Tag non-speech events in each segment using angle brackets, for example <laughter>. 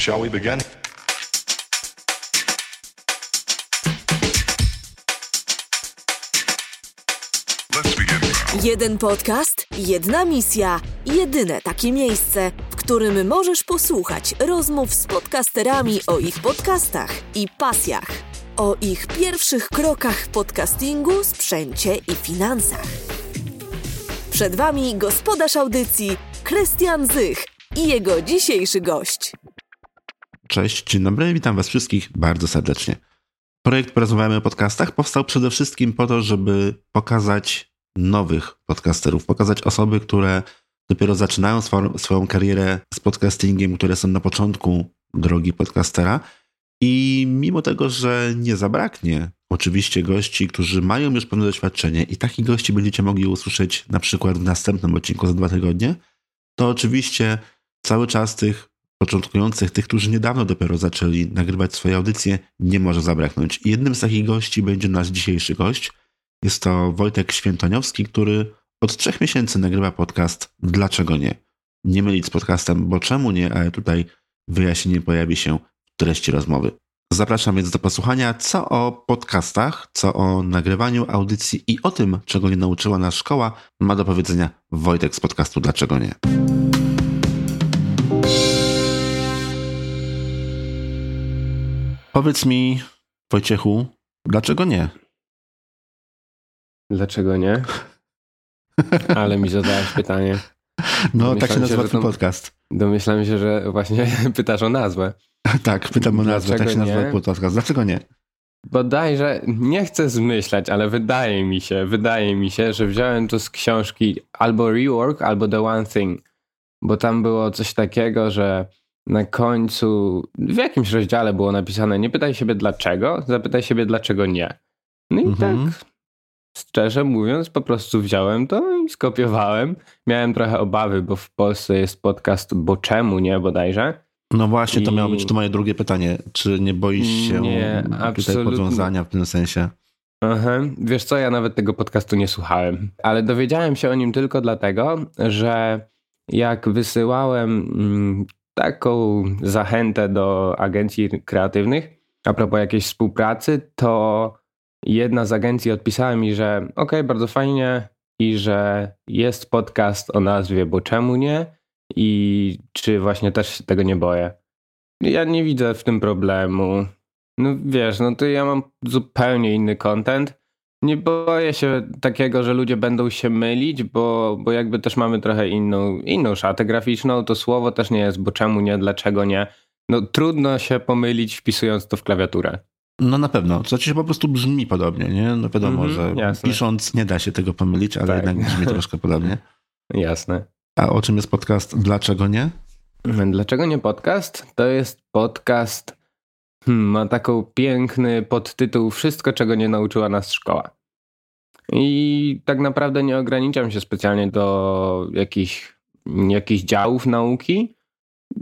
Shall we begin? Jeden podcast, jedna misja, jedyne takie miejsce, w którym możesz posłuchać rozmów z podcasterami o ich podcastach i pasjach, o ich pierwszych krokach w podcastingu, sprzęcie i finansach. Przed Wami gospodarz audycji Krystian Zych i jego dzisiejszy gość. Cześć, dzień dobry, witam Was wszystkich bardzo serdecznie. Projekt Porozmawiamy o podcastach powstał przede wszystkim po to, żeby pokazać nowych podcasterów, pokazać osoby, które dopiero zaczynają swą, swoją karierę z podcastingiem, które są na początku drogi podcastera. I mimo tego, że nie zabraknie oczywiście gości, którzy mają już pewne doświadczenie i takich gości będziecie mogli usłyszeć na przykład w następnym odcinku za dwa tygodnie, to oczywiście cały czas tych początkujących, tych, którzy niedawno dopiero zaczęli nagrywać swoje audycje, nie może zabraknąć. Jednym z takich gości będzie nasz dzisiejszy gość. Jest to Wojtek Świętoniowski, który od trzech miesięcy nagrywa podcast Dlaczego nie? Nie mylić z podcastem, bo czemu nie, ale tutaj wyjaśnienie pojawi się w treści rozmowy. Zapraszam więc do posłuchania, co o podcastach, co o nagrywaniu audycji i o tym, czego nie nauczyła nas szkoła, ma do powiedzenia Wojtek z podcastu Dlaczego nie? Powiedz mi, Wojciechu, dlaczego nie? Dlaczego nie? <laughs> Ale mi zadałeś pytanie. No, tak się się, nazywa twój to- podcast. Domyślam się, że właśnie <laughs> pytasz o nazwę. <laughs> Tak, pytam o nazwę, tak Dlaczego się nazywa nie? podcast. Dlaczego nie? Bodajże nie chcę zmyślać, ale wydaje mi się, wydaje mi się, że wziąłem to z książki albo Rework, albo The One Thing. Bo tam było coś takiego, że na końcu w jakimś rozdziale było napisane nie pytaj siebie dlaczego, zapytaj siebie dlaczego nie. No i Mhm. tak szczerze mówiąc, po prostu wziąłem to i skopiowałem. Miałem trochę obawy, bo w Polsce jest podcast Bo czemu nie bodajże. No właśnie, to I- miało być to moje drugie pytanie. Czy nie boisz się Nie, tutaj podwiązania w tym sensie? Aha. Wiesz co, ja nawet tego podcastu nie słuchałem, ale dowiedziałem się o nim tylko dlatego, że jak wysyłałem mm, taką zachętę do agencji kreatywnych a propos jakiejś współpracy, to jedna z agencji odpisała mi, że okej, bardzo fajnie i że jest podcast o nazwie Bo czemu nie i czy właśnie też się tego nie boję. Ja nie widzę w tym problemu. No wiesz, no to ja mam zupełnie inny content. Nie boję się takiego, że ludzie będą się mylić, bo, bo jakby też mamy trochę inną, inną szatę graficzną. To słowo też nie jest, bo czemu nie, dlaczego nie. No trudno się pomylić wpisując to w klawiaturę. No na pewno. To znaczy się po prostu brzmi podobnie, nie? No wiadomo, Mhm, że jasne. pisząc nie da się tego pomylić, ale Tak. jednak brzmi <laughs> troszkę podobnie. Jasne. A o czym jest podcast Dlaczego nie? Dlaczego nie podcast? To jest podcast, hmm, ma taką piękny podtytuł Wszystko, czego nie nauczyła nas szkoła. I tak naprawdę nie ograniczam się specjalnie do jakichś, jakichś działów nauki.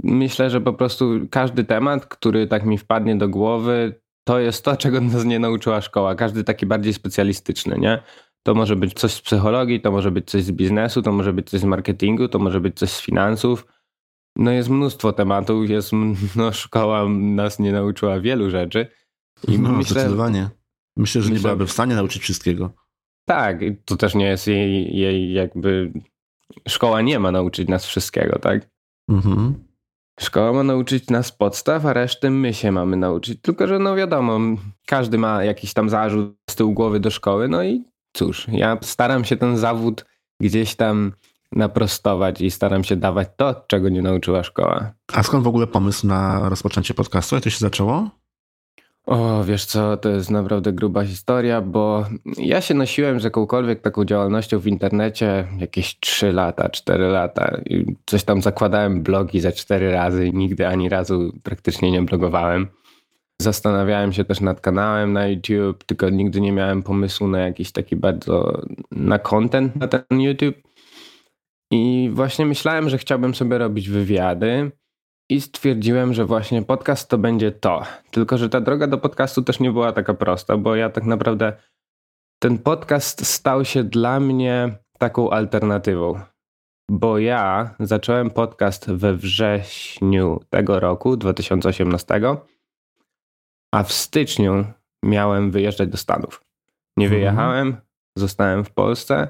Myślę, że po prostu każdy temat, który tak mi wpadnie do głowy, to jest to, czego nas nie nauczyła szkoła. Każdy taki bardziej specjalistyczny, nie? To może być coś z psychologii, to może być coś z biznesu, to może być coś z marketingu, to może być coś z finansów. No jest mnóstwo tematów, jest, <laughs> no szkoła nas nie nauczyła wielu rzeczy. I no, myślę, zdecydowanie. Myślę, że nie myślę- byłaby w stanie nauczyć wszystkiego. tak, to też nie jest jej, jej jakby, szkoła nie ma nauczyć nas wszystkiego, tak? Mhm. Szkoła ma nauczyć nas podstaw, a resztę my się mamy nauczyć. Tylko, że no wiadomo, każdy ma jakiś tam zarzut z tyłu głowy do szkoły, no i cóż, ja staram się ten zawód gdzieś tam naprostować i staram się dawać to, czego nie nauczyła szkoła. A skąd w ogóle pomysł na rozpoczęcie podcastu? Jak to się zaczęło? O, wiesz co, to jest naprawdę gruba historia, bo ja się nosiłem z jakąkolwiek taką działalnością w internecie jakieś 3 lata, 4 lata. I coś tam zakładałem blogi za 4 razy i nigdy ani razu praktycznie nie blogowałem. Zastanawiałem się też nad kanałem na YouTube, tylko nigdy nie miałem pomysłu na jakiś taki bardzo, na content na ten YouTube. I właśnie myślałem, że chciałbym sobie robić wywiady i stwierdziłem, że właśnie podcast to będzie to. Tylko, że ta droga do podcastu też nie była taka prosta, bo ja tak naprawdę ten podcast stał się dla mnie taką alternatywą. bo ja zacząłem podcast we wrześniu tego roku, 2018, a w styczniu miałem wyjeżdżać do Stanów. Nie Mhm. wyjechałem, zostałem w Polsce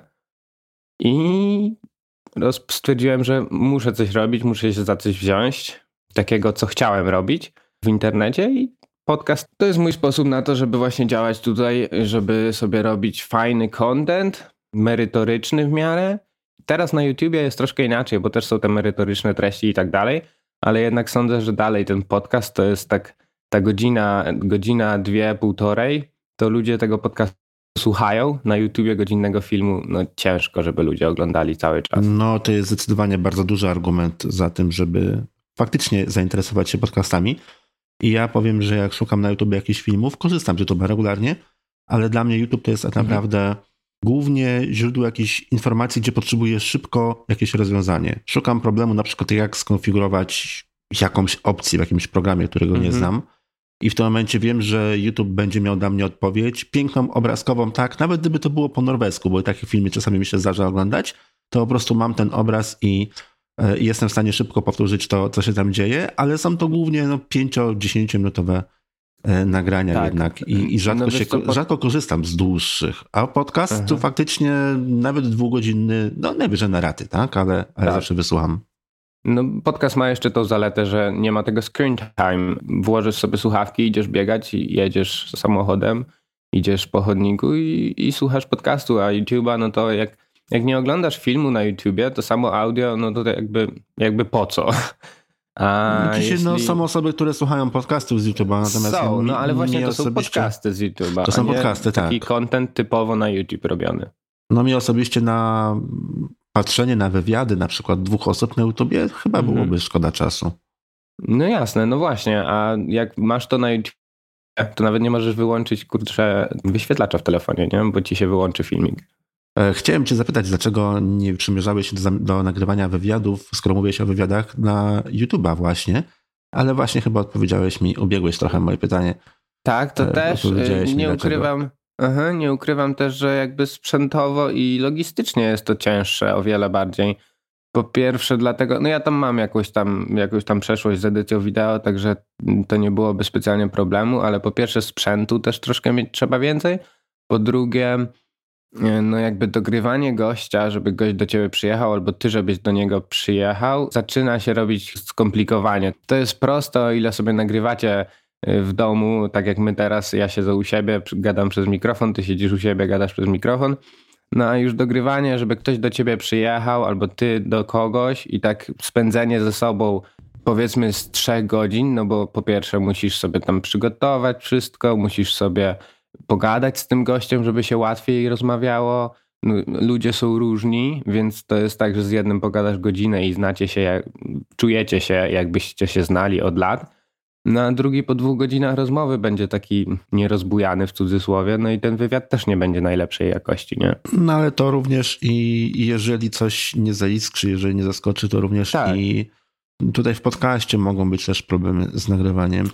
i stwierdziłem, że muszę coś robić, muszę się za coś wziąć, takiego, co chciałem robić w internecie i podcast to jest mój sposób na to, żeby właśnie działać tutaj, żeby sobie robić fajny content, merytoryczny w miarę. Teraz na YouTubie jest troszkę inaczej, bo też są te merytoryczne treści i tak dalej, ale jednak sądzę, że dalej ten podcast to jest tak ta godzina, godzina, dwie, półtorej, to ludzie tego podcastu słuchają. Na YouTubie godzinnego filmu, no ciężko, żeby ludzie oglądali cały czas. No, to jest zdecydowanie bardzo duży argument za tym, żeby faktycznie zainteresować się podcastami. I ja powiem, że jak szukam na YouTube jakichś filmów, korzystam z YouTube'a regularnie, ale dla mnie YouTube to jest tak Mhm. naprawdę głównie źródło jakichś informacji, gdzie potrzebuję szybko jakieś rozwiązanie. Szukam problemu, na przykład jak skonfigurować jakąś opcję w jakimś programie, którego nie Mhm. znam. I w tym momencie wiem, że YouTube będzie miał dla mnie odpowiedź. Piękną, obrazkową, tak, nawet gdyby to było po norwesku, bo takie filmy czasami mi się zdarza oglądać, to po prostu mam ten obraz i e, jestem w stanie szybko powtórzyć to, co się tam dzieje, ale są to głównie no, 5-10 minutowe e, nagrania Tak. jednak i, i rzadko, No się, pod- rzadko korzystam z dłuższych, a podcast Aha. to faktycznie nawet dwugodzinny, no najwyżej na raty, tak, ale, ale Tak. zawsze wysłucham. No, podcast ma jeszcze tą zaletę, że nie ma tego screen time. Włożysz sobie słuchawki, idziesz biegać, i jedziesz samochodem, idziesz po chodniku i, i słuchasz podcastu, a YouTube'a, no to jak, jak nie oglądasz filmu na YouTubie, to samo audio, no to jakby, jakby po co? <laughs> A Dzisiaj no, jeśli- są osoby, które słuchają podcastów z YouTube'a, natomiast są, no ale właśnie to są podcasty z YouTube'a. To są podcasty, Taki tak. content typowo na YouTube robiony. No mi osobiście na patrzenie na wywiady na przykład dwóch osób na YouTubie chyba Mhm. byłoby szkoda czasu. No jasne, no właśnie, a jak masz to na YouTube, to nawet nie możesz wyłączyć, kurczę, wyświetlacza w telefonie, nie? Bo ci się wyłączy filmik. E, Chciałem cię zapytać, dlaczego nie przymierzałeś się do, do nagrywania wywiadów, skoro mówiłeś o wywiadach na YouTube'a właśnie, ale właśnie chyba odpowiedziałeś mi, ubiegłeś trochę moje pytanie. Tak, to E, też e, nie ukrywam. Aha, nie ukrywam też, że jakby sprzętowo i logistycznie jest to cięższe o wiele bardziej. Po pierwsze dlatego, no ja tam mam jakąś tam, jakąś tam przeszłość z edycją wideo, także to nie byłoby specjalnie problemu, ale po pierwsze sprzętu też troszkę mieć trzeba więcej. Po drugie, e, no jakby dogrywanie gościa, żeby gość do ciebie przyjechał, albo ty, żebyś do niego przyjechał, zaczyna się robić skomplikowanie. To jest prosto, o ile sobie nagrywacie w domu, tak jak my teraz, ja siedzę u siebie, gadam przez mikrofon, ty siedzisz u siebie, gadasz przez mikrofon. No a już dogrywanie, żeby ktoś do ciebie przyjechał, albo ty do kogoś i tak spędzenie ze sobą powiedzmy z trzech godzin, no bo po pierwsze musisz sobie tam przygotować wszystko, musisz sobie pogadać z tym gościem, żeby się łatwiej rozmawiało. No, Ludzie są różni, więc to jest tak, że z jednym pogadasz godzinę i znacie się, czujecie się, jakbyście się znali od lat. No a drugi po dwóch godzinach rozmowy będzie taki nierozbujany w cudzysłowie, no i ten wywiad też nie będzie najlepszej jakości, nie? No ale to również i i jeżeli coś nie zaiskrzy, jeżeli nie zaskoczy, to również Tak. i tutaj w podcaście mogą być też problemy z nagrywaniem.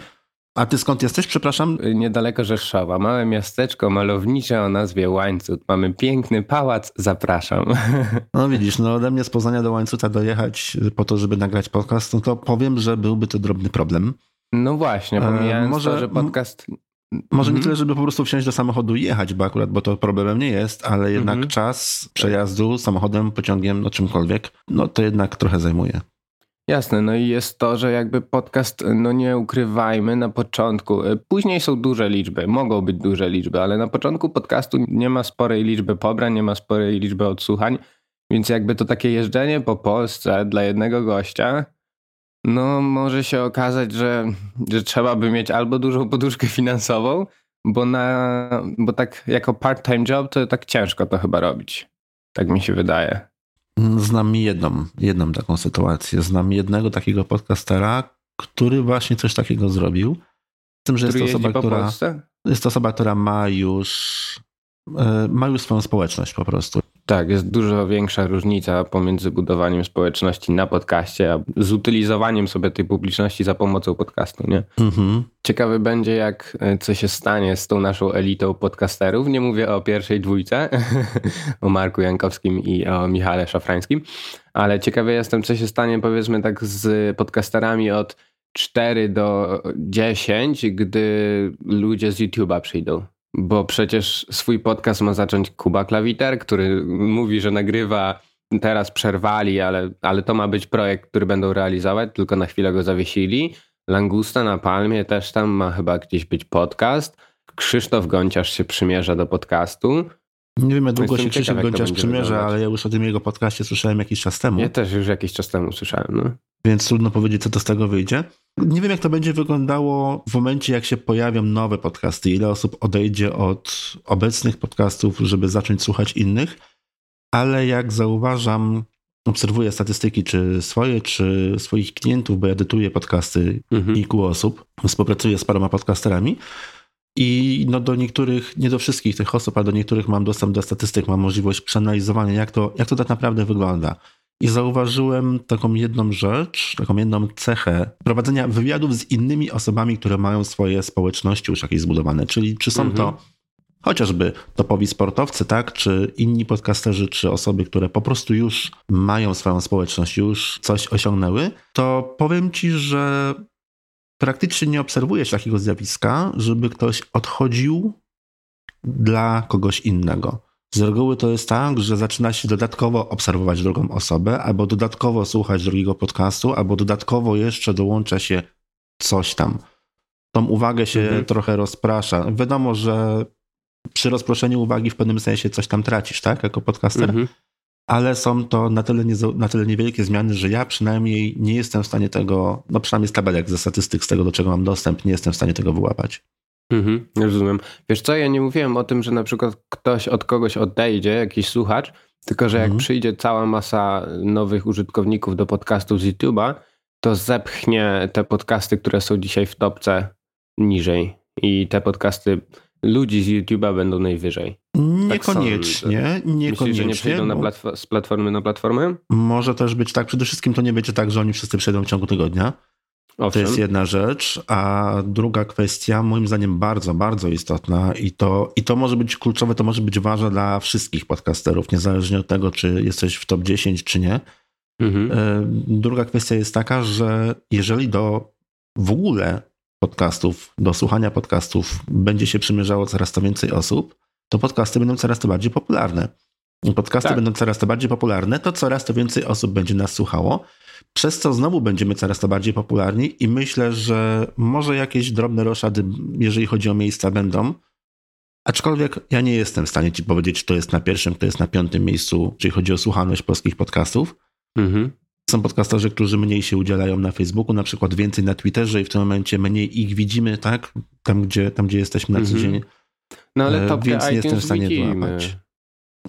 A ty skąd jesteś, przepraszam? Niedaleko Rzeszowa, małe miasteczko malownicze o nazwie Łańcut. Mamy piękny pałac, zapraszam. <laughs> No widzisz, no ode mnie z Poznania do Łańcuta dojechać po to, żeby nagrać podcast, no to powiem, że byłby to drobny problem. No właśnie, E, pomijając może- to, że podcast... Może nie Mhm. tyle, żeby po prostu wsiąść do samochodu i jechać, bo akurat, bo to problemem nie jest, ale jednak Mhm. czas przejazdu samochodem, pociągiem, no czymkolwiek, no to jednak trochę zajmuje. Jasne, no i jest to, że jakby podcast, no nie ukrywajmy, na początku, y, później są duże liczby, mogą być duże liczby, ale na początku podcastu nie ma sporej liczby pobrań, nie ma sporej liczby odsłuchań, więc jakby to takie jeżdżenie po Polsce dla jednego gościa, no może się okazać, że, że trzeba by mieć albo dużą poduszkę finansową, bo, na, bo tak jako part-time job to tak ciężko to chyba robić. Tak mi się wydaje. Znam jedną, jedną taką sytuację. Znam jednego takiego podcastera, który właśnie coś takiego zrobił. Z tym, że jest to osoba, która, Polsce? jest to osoba, która ma już ma już swoją społeczność po prostu. Tak, jest dużo większa różnica pomiędzy budowaniem społeczności na podcaście, a z utylizowaniem sobie tej publiczności za pomocą podcastu, nie? Mhm. Ciekawy będzie, jak e, co się stanie z tą naszą elitą podcasterów. Nie mówię o pierwszej dwójce, <laughs> o Marku Jankowskim i o Michale Szafrańskim, ale ciekawy jestem, co się stanie powiedzmy tak z podcasterami od 4 do 10, gdy ludzie z YouTube'a przyjdą. Bo przecież swój podcast ma zacząć Kuba Klawiter, który mówi, że nagrywa, teraz przerwali, ale, ale to ma być projekt, który będą realizować, tylko na chwilę go zawiesili. Langusta na Palmie też tam ma chyba gdzieś być podcast. Krzysztof Gonciarz się przymierza do podcastu. Nie wiem, jak długo się Krzysztof będzie przymierza, wyglądać. ale ja już o tym jego podcaście słyszałem jakiś czas temu, Ja też już jakiś czas temu słyszałem. No. więc trudno powiedzieć, co to z tego wyjdzie. Nie wiem, jak to będzie wyglądało w momencie, jak się pojawią nowe podcasty, ile osób odejdzie od obecnych podcastów, żeby zacząć słuchać innych, ale jak zauważam, obserwuję statystyki, czy swoje, czy swoich klientów, bo edytuję podcasty Mhm. kilku osób, współpracuję z paroma podcasterami i no do niektórych, nie do wszystkich tych osób, ale do niektórych mam dostęp do statystyk, mam możliwość przeanalizowania, jak to, jak to tak naprawdę wygląda. I zauważyłem taką jedną rzecz, taką jedną cechę prowadzenia wywiadów z innymi osobami, które mają swoje społeczności już jakieś zbudowane. Czyli czy są Mhm. to chociażby topowi sportowcy, tak, czy inni podcasterzy, czy osoby, które po prostu już mają swoją społeczność, już coś osiągnęły, to powiem ci, że praktycznie nie obserwujesz takiego zjawiska, żeby ktoś odchodził dla kogoś innego. Z reguły to jest tak, że zaczyna się dodatkowo obserwować drugą osobę, albo dodatkowo słuchać drugiego podcastu, albo dodatkowo jeszcze dołącza się coś tam. Tą uwagę się Mhm. trochę rozprasza. Wiadomo, że przy rozproszeniu uwagi w pewnym sensie coś tam tracisz, tak, jako podcaster, Mhm. ale są to na tyle, nie, na tyle niewielkie zmiany, że ja przynajmniej nie jestem w stanie tego, no przynajmniej z tabelek, ze statystyk, z tego, do czego mam dostęp, nie jestem w stanie tego wyłapać. Mhm, rozumiem. Wiesz co, ja nie mówiłem o tym, że na przykład ktoś od kogoś odejdzie, jakiś słuchacz, tylko że jak Mhm. przyjdzie cała masa nowych użytkowników do podcastów z YouTube'a, to zepchnie te podcasty, które są dzisiaj w topce niżej i te podcasty ludzi z YouTube'a będą najwyżej. Niekoniecznie, Myślisz, że nie niekoniecznie. przejdą na z platformy na platformę? Może też być tak, przede wszystkim to nie będzie tak, że oni wszyscy przejdą w ciągu tygodnia. To Owszem. jest jedna rzecz, a druga kwestia, moim zdaniem bardzo, bardzo istotna i to, i to może być kluczowe, to może być ważne dla wszystkich podcasterów, niezależnie od tego, czy jesteś w top 10, czy nie. Mhm. E, Druga kwestia jest taka, że jeżeli do w ogóle podcastów, do słuchania podcastów będzie się przymierzało coraz to więcej osób, to podcasty będą coraz to bardziej popularne. Podcasty Tak. będą coraz to bardziej popularne, to coraz to więcej osób będzie nas słuchało, przez co znowu będziemy coraz to bardziej popularni i myślę, że może jakieś drobne roszady, jeżeli chodzi o miejsca, będą. Aczkolwiek ja nie jestem w stanie ci powiedzieć, kto jest na pierwszym, kto jest na piątym miejscu, jeżeli chodzi o słuchalność polskich podcastów. Mhm. Są podcasterzy, którzy mniej się udzielają na Facebooku, na przykład więcej na Twitterze i w tym momencie mniej ich widzimy, tak? Tam, gdzie, tam, gdzie jesteśmy na co Mhm. dzień. No ale E, topkę więc nie jestem w stanie widzimy. wyłapać.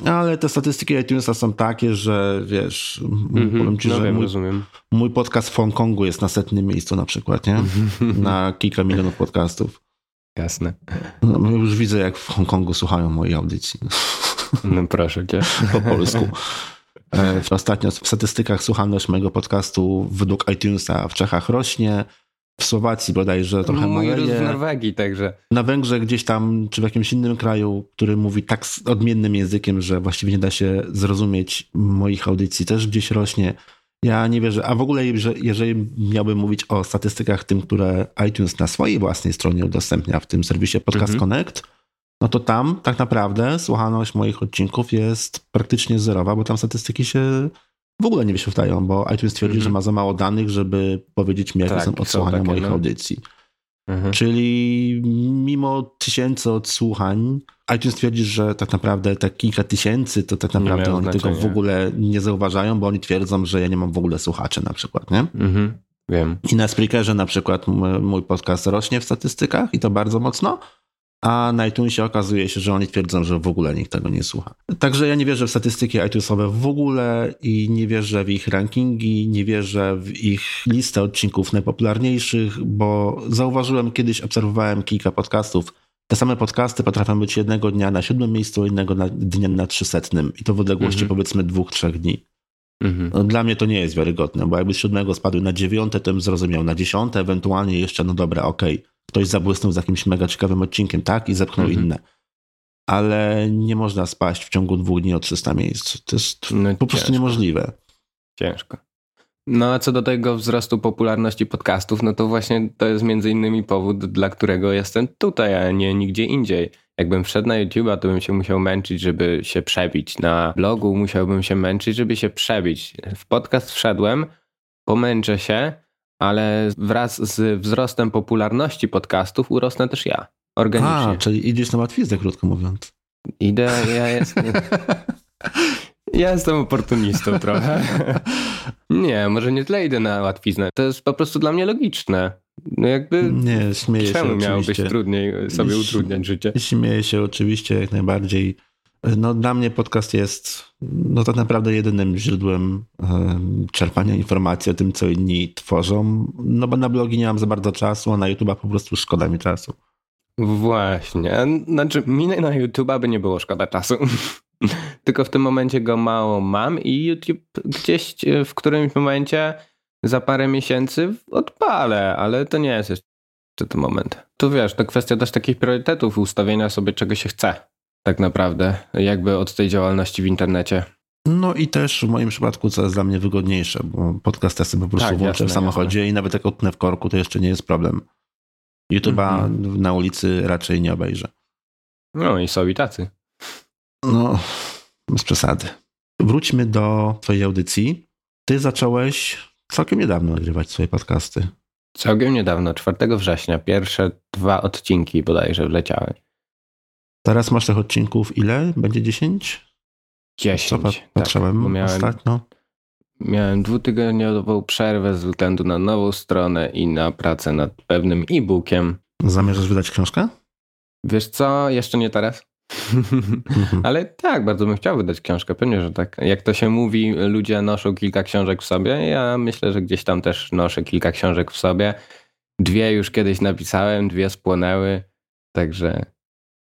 Ale te statystyki iTunesa są takie, że wiesz, Mhm. powiem ci, no że wiem, mój, rozumiem. mój podcast w Hongkongu jest na setnym miejscu na przykład, nie? <laughs> Na kilka milionów podcastów. Jasne. No, już widzę, jak w Hongkongu słuchają mojej audycji No proszę cię. <laughs> po polsku. E, Ostatnio w statystykach słuchalność mojego podcastu według iTunesa w Czechach rośnie, w Słowacji bodajże trochę Mój w maleje. Norwegii, także. Na Węgrzech gdzieś tam, czy w jakimś innym kraju, który mówi tak odmiennym językiem, że właściwie nie da się zrozumieć moich audycji, też gdzieś rośnie. Ja nie wierzę. A w ogóle, że jeżeli miałbym mówić o statystykach tym, które iTunes na swojej własnej stronie udostępnia w tym serwisie Podcast Mhm. Connect, no to tam tak naprawdę słuchalność moich odcinków jest praktycznie zerowa, bo tam statystyki się w ogóle nie wyświetlają, bo iTunes twierdzi, Mhm. że ma za mało danych, żeby powiedzieć mi, jakie Tak, są odsłuchania moich no. audycji. Mhm. Czyli mimo tysięcy odsłuchań, iTunes twierdzi, że tak naprawdę te kilka tysięcy to tak naprawdę oni tego w ogóle nie zauważają, bo oni twierdzą, że ja nie mam w ogóle słuchaczy na przykład, nie? Mhm. Wiem. I na Spreakerze na przykład mój podcast rośnie w statystykach i to bardzo mocno, a na iTunesie okazuje się, że oni twierdzą, że w ogóle nikt tego nie słucha. Także ja nie wierzę w statystyki iTunesowe w ogóle i nie wierzę w ich rankingi, nie wierzę w ich listę odcinków najpopularniejszych, bo zauważyłem kiedyś, obserwowałem kilka podcastów te same podcasty potrafią być jednego dnia na siódmym miejscu, innego na, dnia na trzysetnym i to w odległości Mhm. powiedzmy dwóch, trzech dni. Mhm. No, dla mnie to nie jest wiarygodne, bo jakby z siódmego spadły na dziewiąte, to bym zrozumiał. Na dziesiąte ewentualnie jeszcze, no dobra, okej, ktoś zabłysnął z jakimś mega ciekawym odcinkiem, tak? I zepchnął Mhm. inne. Ale nie można spaść w ciągu dwóch dni o 300 miejsc. To jest No, po prostu niemożliwe. Ciężko. No a co do tego wzrostu popularności podcastów, no to właśnie to jest między innymi powód, dla którego jestem tutaj, a nie nigdzie indziej. Jakbym wszedł na YouTube'a, to bym się musiał męczyć, żeby się przebić. Na blogu musiałbym się męczyć, żeby się przebić. W podcast wszedłem, pomęczę się, ale wraz z wzrostem popularności podcastów urosnę też ja. Organicznie. A, czyli idziesz na łatwiznę, krótko mówiąc. Idę, ja jestem... <laughs> Ja jestem oportunistą trochę. <laughs> Nie, może nie tyle idę na łatwiznę. To jest po prostu dla mnie logiczne. No jakby Nie, śmieję się czemu miało być oczywiście. trudniej sobie utrudniać życie? Śmieję się oczywiście jak najbardziej. No dla mnie podcast jest no tak naprawdę jedynym źródłem em, czerpania informacji o tym, co inni tworzą. No bo na blogi nie mam za bardzo czasu, a na YouTube'a po prostu szkoda mi czasu. Właśnie. Znaczy, mi na YouTube'a by nie było szkoda czasu. <laughs> Tylko w tym momencie go mało mam i YouTube gdzieś e, w którymś momencie za parę miesięcy odpalę, ale to nie jest jeszcze ten moment. Tu wiesz, to kwestia też takich priorytetów, ustawienia sobie czego się chce. Tak naprawdę, jakby od tej działalności w internecie. No i też w moim przypadku, co jest dla mnie wygodniejsze, bo podcast ja sobie po prostu Tak, włączę jasne, w samochodzie i nawet jak utnę w korku, to jeszcze nie jest problem. YouTube'a Mhm. na ulicy raczej nie obejrzę. No i są i tacy. No, bez przesady. Wróćmy do twojej audycji. Ty zacząłeś całkiem niedawno nagrywać swoje podcasty. Całkiem niedawno, 4 września, pierwsze dwa odcinki bodajże wleciały. Teraz masz tych odcinków ile? Będzie 10? 10. Co tak, patrzyłem bo miałem, ostatnio. miałem dwutygodniową przerwę ze względu na nową stronę i na pracę nad pewnym e-bookiem. Zamierzasz wydać książkę? Wiesz co, jeszcze nie teraz. Mhm. <laughs> Ale tak, bardzo bym chciał wydać książkę, pewnie, że tak. Jak to się mówi, ludzie noszą kilka książek w sobie. Ja myślę, że gdzieś tam też noszę kilka książek w sobie. Dwie już kiedyś napisałem, dwie spłonęły, także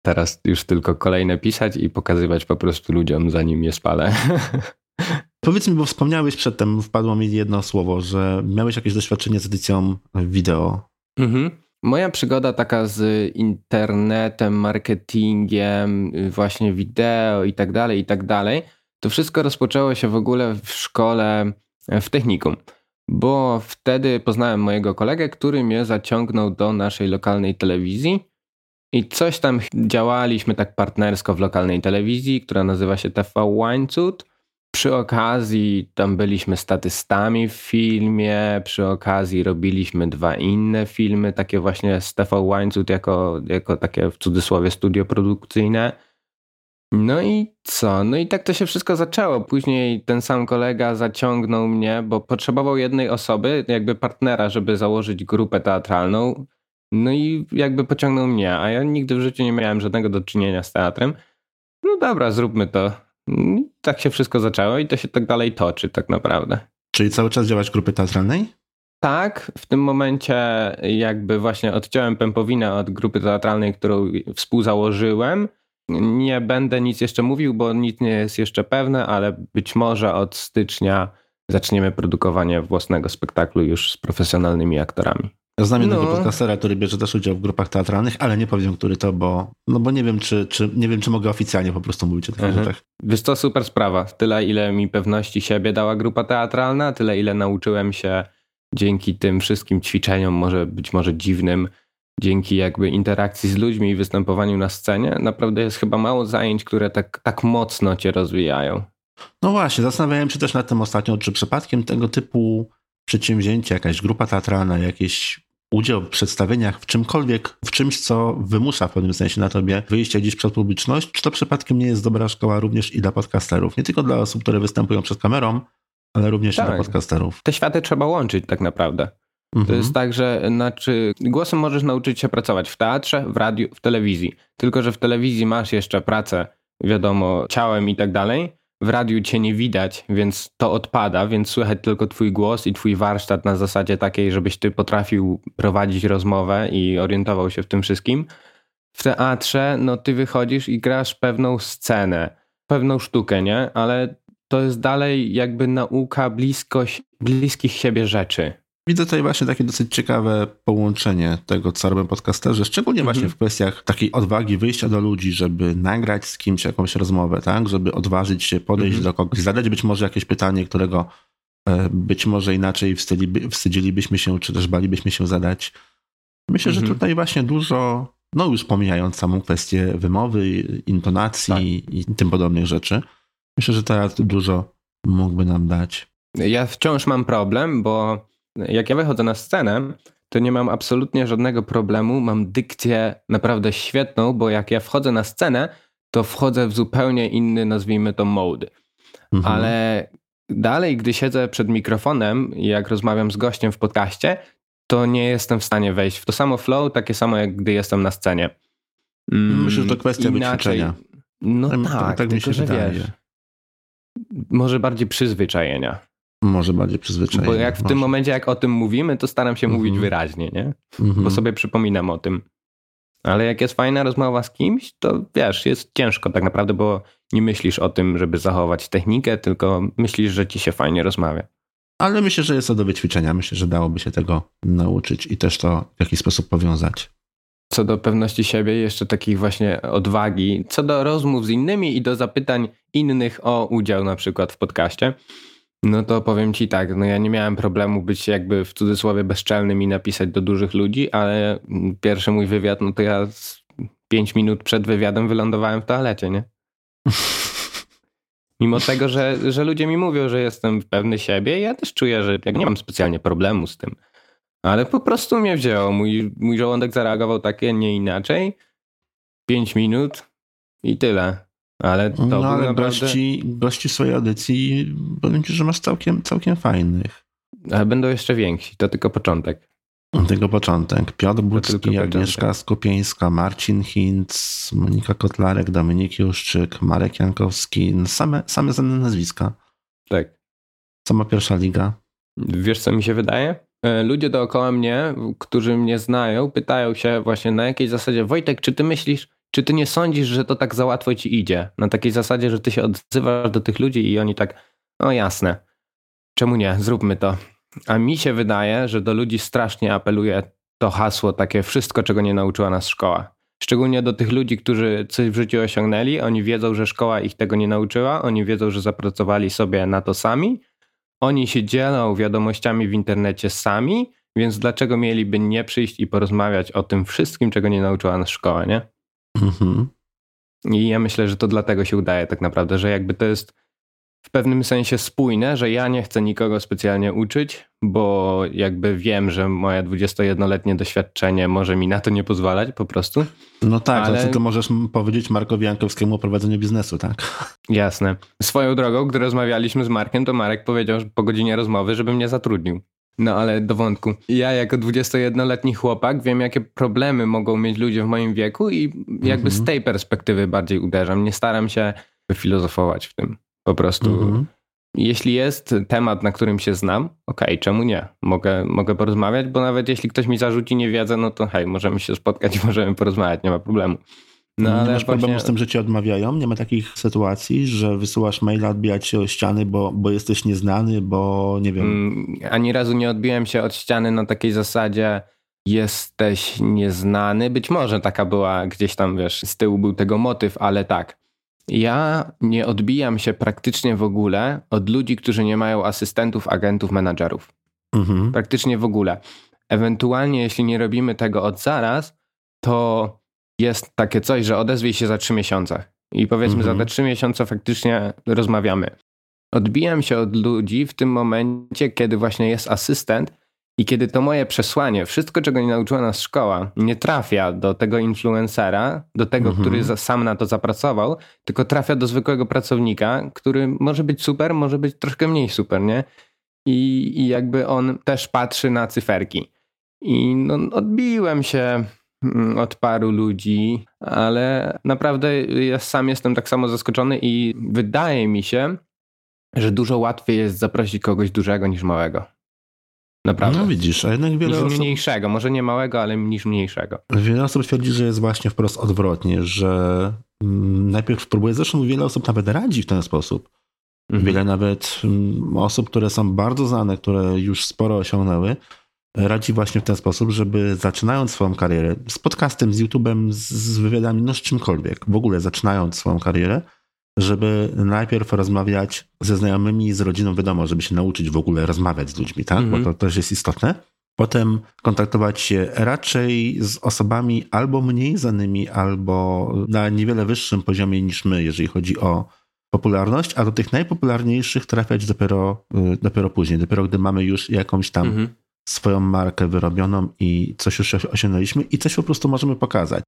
teraz już tylko kolejne pisać i pokazywać po prostu ludziom, zanim je spalę. <laughs> Powiedz mi, bo wspomniałeś przedtem, wpadło mi jedno słowo, że miałeś jakieś doświadczenie z edycją wideo. Mhm. Moja przygoda taka z internetem, marketingiem, y, właśnie wideo i tak dalej, i tak dalej, to wszystko rozpoczęło się w ogóle w szkole, e, w technikum. Bo wtedy poznałem mojego kolegę, który mnie zaciągnął do naszej lokalnej telewizji i coś tam działaliśmy tak partnersko w lokalnej telewizji, która nazywa się TV Łańcut. Przy okazji tam byliśmy statystami w filmie, przy okazji robiliśmy dwa inne filmy, takie właśnie z TV Łańcut jako, jako takie w cudzysłowie studio produkcyjne. No i co? No i tak to się wszystko zaczęło. Później ten sam kolega zaciągnął mnie, bo potrzebował jednej osoby, jakby partnera, żeby założyć grupę teatralną. No i jakby pociągnął mnie, a ja nigdy w życiu nie miałem żadnego do czynienia z teatrem. No dobra, zróbmy to. I tak się wszystko zaczęło i to się tak dalej toczy tak naprawdę. Czyli cały czas działasz w grupie teatralnej? Tak, w tym momencie jakby właśnie odciąłem pępowinę od grupy teatralnej, którą współzałożyłem. Nie będę nic jeszcze mówił, bo nic nie jest jeszcze pewne, ale być może od stycznia zaczniemy produkowanie własnego spektaklu już z profesjonalnymi aktorami. Znam jednego No. podcastera, który bierze też udział w grupach teatralnych, ale nie powiem, który to, bo, no bo nie wiem, czy, czy, nie wiem, czy mogę oficjalnie po prostu mówić o tych Mhm. rzeczach. Wiesz co, super sprawa. Tyle, ile mi pewności siebie dała grupa teatralna, tyle, ile nauczyłem się dzięki tym wszystkim ćwiczeniom, może być może dziwnym, dzięki jakby interakcji z ludźmi i występowaniu na scenie. Naprawdę jest chyba mało zajęć, które tak, tak mocno cię rozwijają. No właśnie, zastanawiałem się też nad tym ostatnio, czy przypadkiem tego typu przedsięwzięcie, jakaś grupa teatralna, jakiś udział w przedstawieniach, w czymkolwiek, w czymś, co wymusza w pewnym sensie na tobie wyjście gdzieś przed publiczność, czy to przypadkiem nie jest dobra szkoła również i dla podcasterów? Nie tylko dla osób, które występują przed kamerą, ale również i Tak. dla podcasterów. Te światy trzeba łączyć tak naprawdę. To Mhm. jest tak, że znaczy, głosem możesz nauczyć się pracować w teatrze, w radiu, w telewizji. Tylko, że w telewizji masz jeszcze pracę, wiadomo, ciałem i tak dalej. W radiu cię nie widać, więc to odpada, więc słychać tylko twój głos i twój warsztat na zasadzie takiej, żebyś ty potrafił prowadzić rozmowę i orientował się w tym wszystkim. w teatrze, no ty wychodzisz i grasz pewną scenę, pewną sztukę, nie? Ale to jest dalej jakby nauka bliskość, bliskich siebie rzeczy. Widzę tutaj właśnie takie dosyć ciekawe połączenie tego, co robią podcasterzy, szczególnie właśnie Mhm. w kwestiach takiej odwagi wyjścia do ludzi, żeby nagrać z kimś jakąś rozmowę, tak? Żeby odważyć się podejść Mhm. do kogoś, zadać być może jakieś pytanie, którego e, być może inaczej wstydziliby, wstydzilibyśmy się, czy też balibyśmy się zadać. Myślę, że Mhm. tutaj właśnie dużo, no już pomijając samą kwestię wymowy, intonacji Tak. i tym podobnych rzeczy, myślę, że teatr dużo mógłby nam dać. Ja wciąż mam problem, bo jak ja wychodzę na scenę, to nie mam absolutnie żadnego problemu. Mam dykcję naprawdę świetną, bo jak ja wchodzę na scenę, to wchodzę w zupełnie inny, nazwijmy to, mode. Mhm. Ale dalej, gdy siedzę przed mikrofonem i jak rozmawiam z gościem w podcaście, to nie jestem w stanie wejść w to samo flow, takie samo jak gdy jestem na scenie. Mm, Myślę, że to kwestia inaczej- wyćwiczenia. No Tak- tak, tak mi tylko się że wydaje. wiesz, może bardziej przyzwyczajenia. Może bardziej przyzwyczajenie. Bo jak w może. tym momencie, jak o tym mówimy, to staram się Mhm. mówić wyraźnie, nie? Mhm. Bo sobie przypominam o tym. Ale jak jest fajna rozmowa z kimś, to wiesz, jest ciężko tak naprawdę, bo nie myślisz o tym, żeby zachować technikę, tylko myślisz, że ci się fajnie rozmawia. Ale myślę, że jest to do wyćwiczenia. Myślę, że dałoby się tego nauczyć i też to w jakiś sposób powiązać. Co do pewności siebie, jeszcze takich właśnie odwagi, co do rozmów z innymi i do zapytań innych o udział na przykład w podcaście, no to powiem ci tak, no ja nie miałem problemu być jakby w cudzysłowie bezczelnym i napisać do dużych ludzi, ale pierwszy mój wywiad, no to ja pięć minut przed wywiadem wylądowałem w toalecie, nie? <laughs> Mimo tego, że, że ludzie mi mówią, że jestem pewny siebie, ja też czuję, że jak nie mam specjalnie problemu z tym. Ale po prostu mnie wzięło. Mój, mój żołądek zareagował takie, nie inaczej. Pięć minut i tyle. Ale to No ale naprawdę... gości, gości swojej audycji, powiem ci, że masz całkiem, całkiem fajnych. Ale będą jeszcze więksi, to tylko początek. Tego początek. Piotr tylko Agnieszka Skupieńska, Marcin Hinc, Monika Kotlarek, Dominik Juszczyk, Marek Jankowski. No Same, same znane nazwiska. Tak. Sama pierwsza liga. Wiesz, co mi się wydaje? E, Ludzie dookoła mnie, którzy mnie znają, pytają się właśnie na jakiej zasadzie, Wojtek, czy ty myślisz, czy ty nie sądzisz, że to tak za łatwo ci idzie? Na takiej zasadzie, że ty się odzywasz do tych ludzi i oni tak, no jasne, czemu nie, zróbmy to. A mi się wydaje, że do ludzi strasznie apeluje to hasło takie wszystko, czego nie nauczyła nas szkoła. Szczególnie do tych ludzi, którzy coś w życiu osiągnęli, oni wiedzą, że szkoła ich tego nie nauczyła, oni wiedzą, że zapracowali sobie na to sami, oni się dzielą wiadomościami w internecie sami, więc dlaczego mieliby nie przyjść i porozmawiać o tym wszystkim, czego nie nauczyła nas szkoła, nie? Mhm. I ja myślę, że to dlatego się udaje tak naprawdę, że jakby to jest w pewnym sensie spójne, że ja nie chcę nikogo specjalnie uczyć, bo jakby wiem, że moje 21-letnie doświadczenie może mi na to nie pozwalać po prostu. No tak, Ale- ale... to możesz powiedzieć Markowi Jankowskiemu o prowadzeniu biznesu, tak? Jasne. Swoją drogą, gdy rozmawialiśmy z Markiem, to Marek powiedział że po godzinie rozmowy, żeby mnie zatrudnił. No ale do wątku. Ja jako 21-letni chłopak wiem, jakie problemy mogą mieć ludzie w moim wieku i jakby z Mhm. tej perspektywy bardziej uderzam. Nie staram się filozofować w tym. Po prostu Mhm. jeśli jest temat, na którym się znam, okej, czemu nie? Mogę, mogę porozmawiać, bo nawet jeśli ktoś mi zarzuci niewiedzę, no to hej, możemy się spotkać i <laughs> możemy porozmawiać, nie ma problemu. No nie masz problemu właśnie- z tym, że ci odmawiają? Nie ma takich sytuacji, że wysyłasz maila, odbijać się o ściany, bo, bo jesteś nieznany, bo nie wiem. Mm, Ani razu nie odbiłem się od ściany na takiej zasadzie jesteś nieznany. Być może taka była gdzieś tam, wiesz, z tyłu był tego motyw, ale tak. Ja nie odbijam się praktycznie w ogóle od ludzi, którzy nie mają asystentów, agentów, menadżerów. Mhm. Praktycznie w ogóle. Ewentualnie, jeśli nie robimy tego od zaraz, to jest takie coś, że odezwij się za trzy miesiące. I powiedzmy, Mhm. za te trzy miesiące faktycznie rozmawiamy. Odbijam się od ludzi w tym momencie, kiedy właśnie jest asystent i kiedy to moje przesłanie, wszystko czego nie nauczyła nas szkoła, nie trafia do tego influencera, do tego, Mhm. który za, sam na to zapracował, tylko trafia do zwykłego pracownika, który może być super, może być troszkę mniej super, nie? I, i jakby on też patrzy na cyferki. I no, odbiłem się mm, od paru ludzi, ale naprawdę ja sam jestem tak samo zaskoczony i wydaje mi się, że dużo łatwiej jest zaprosić kogoś dużego niż małego. Naprawdę. No widzisz, a jednak wiele niż osób, mniejszego, może nie małego, ale niż mniejszego. wiele osób twierdzi, że jest właśnie wprost odwrotnie, że mm, najpierw próbuje, zresztą wiele osób nawet radzi w ten sposób. Mhm. Wiele nawet mm, osób, które są bardzo znane, które już sporo osiągnęły, radzi właśnie w ten sposób, żeby zaczynając swoją karierę z podcastem, z YouTube'em, z, wywiadami, no z czymkolwiek, w ogóle zaczynając swoją karierę, żeby najpierw rozmawiać ze znajomymi, z rodziną, wiadomo, żeby się nauczyć w ogóle rozmawiać z ludźmi, tak? Mhm. Bo to też jest istotne. Potem kontaktować się raczej z osobami albo mniej znanymi, albo na niewiele wyższym poziomie niż my, jeżeli chodzi o popularność, a do tych najpopularniejszych trafiać dopiero, y, dopiero później, dopiero gdy mamy już jakąś tam Mhm. Swoją markę wyrobioną i coś już osiągnęliśmy i coś po prostu możemy pokazać.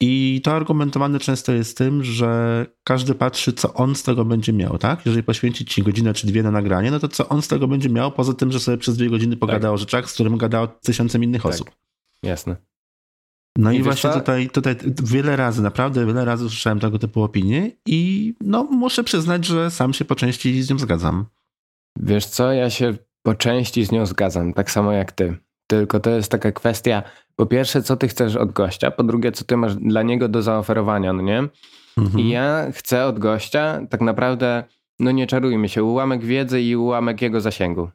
I to argumentowane często jest tym, że każdy patrzy, co on z tego będzie miał, tak? Jeżeli poświęcić ci godzinę czy dwie na nagranie, no to co on z tego będzie miał, poza tym, że sobie przez dwie godziny pogada o rzeczach, z którym gada o tysiącem innych Tak. osób. Jasne. No I i, właśnie co? tutaj, tutaj wiele razy, naprawdę wiele razy słyszałem tego typu opinie i no muszę przyznać, że sam się po części z nią zgadzam. Wiesz co, ja się po części z nią zgadzam, tak samo jak ty. Tylko to jest taka kwestia, po pierwsze, co ty chcesz od gościa, po drugie, co ty masz dla niego do zaoferowania, no nie? Mhm. I ja chcę od gościa tak naprawdę, no nie czarujmy się, ułamek wiedzy i ułamek jego zasięgu.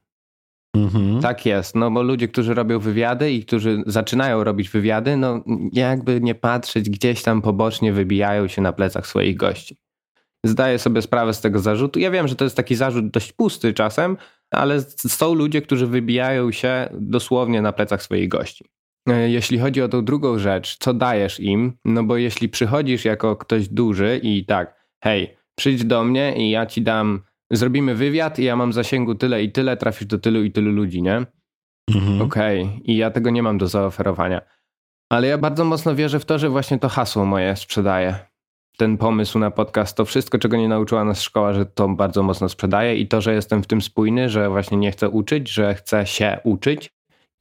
Mhm. Tak jest, no bo ludzie, którzy robią wywiady i którzy zaczynają robić wywiady, no jakby nie patrzeć, gdzieś tam pobocznie wybijają się na plecach swoich gości. Zdaję sobie sprawę z tego zarzutu. Ja wiem, że to jest taki zarzut dość pusty czasem, ale są ludzie, którzy wybijają się dosłownie na plecach swoich gości. E, Jeśli chodzi o tą drugą rzecz, co dajesz im? No bo jeśli przychodzisz jako ktoś duży i tak, hej, przyjdź do mnie i ja ci dam, zrobimy wywiad i ja mam zasięgu tyle i tyle, trafisz do tylu i tylu ludzi, nie? Mhm. Okej, i ja tego nie mam do zaoferowania. Ale ja bardzo mocno wierzę w to, że właśnie to hasło moje sprzedaje. Ten pomysł na podcast, to wszystko, czego nie nauczyła nas szkoła, że to bardzo mocno sprzedaje i to, że jestem w tym spójny, że właśnie nie chcę uczyć, że chcę się uczyć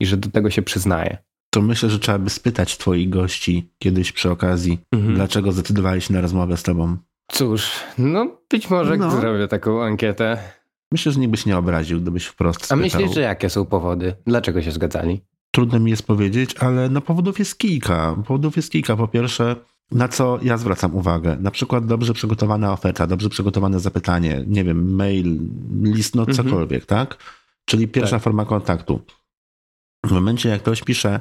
i że do tego się przyznaję. To myślę, że trzeba by spytać twoich gości kiedyś przy okazji, Mhm. dlaczego zdecydowali się na rozmowę z tobą. Cóż, no być może No. zrobię taką ankietę. Myślę, że nikt by się nie obraził, gdybyś wprost A spytał. myślisz, że jakie są powody? Dlaczego się zgadzali? Trudno mi jest powiedzieć, ale no powodów jest kilka. Powodów jest kilka. Po pierwsze, na co ja zwracam uwagę? Na przykład dobrze przygotowana oferta, dobrze przygotowane zapytanie, nie wiem, mail, list, no Mhm. cokolwiek, tak? Czyli pierwsza Tak. forma kontaktu. W momencie, jak ktoś pisze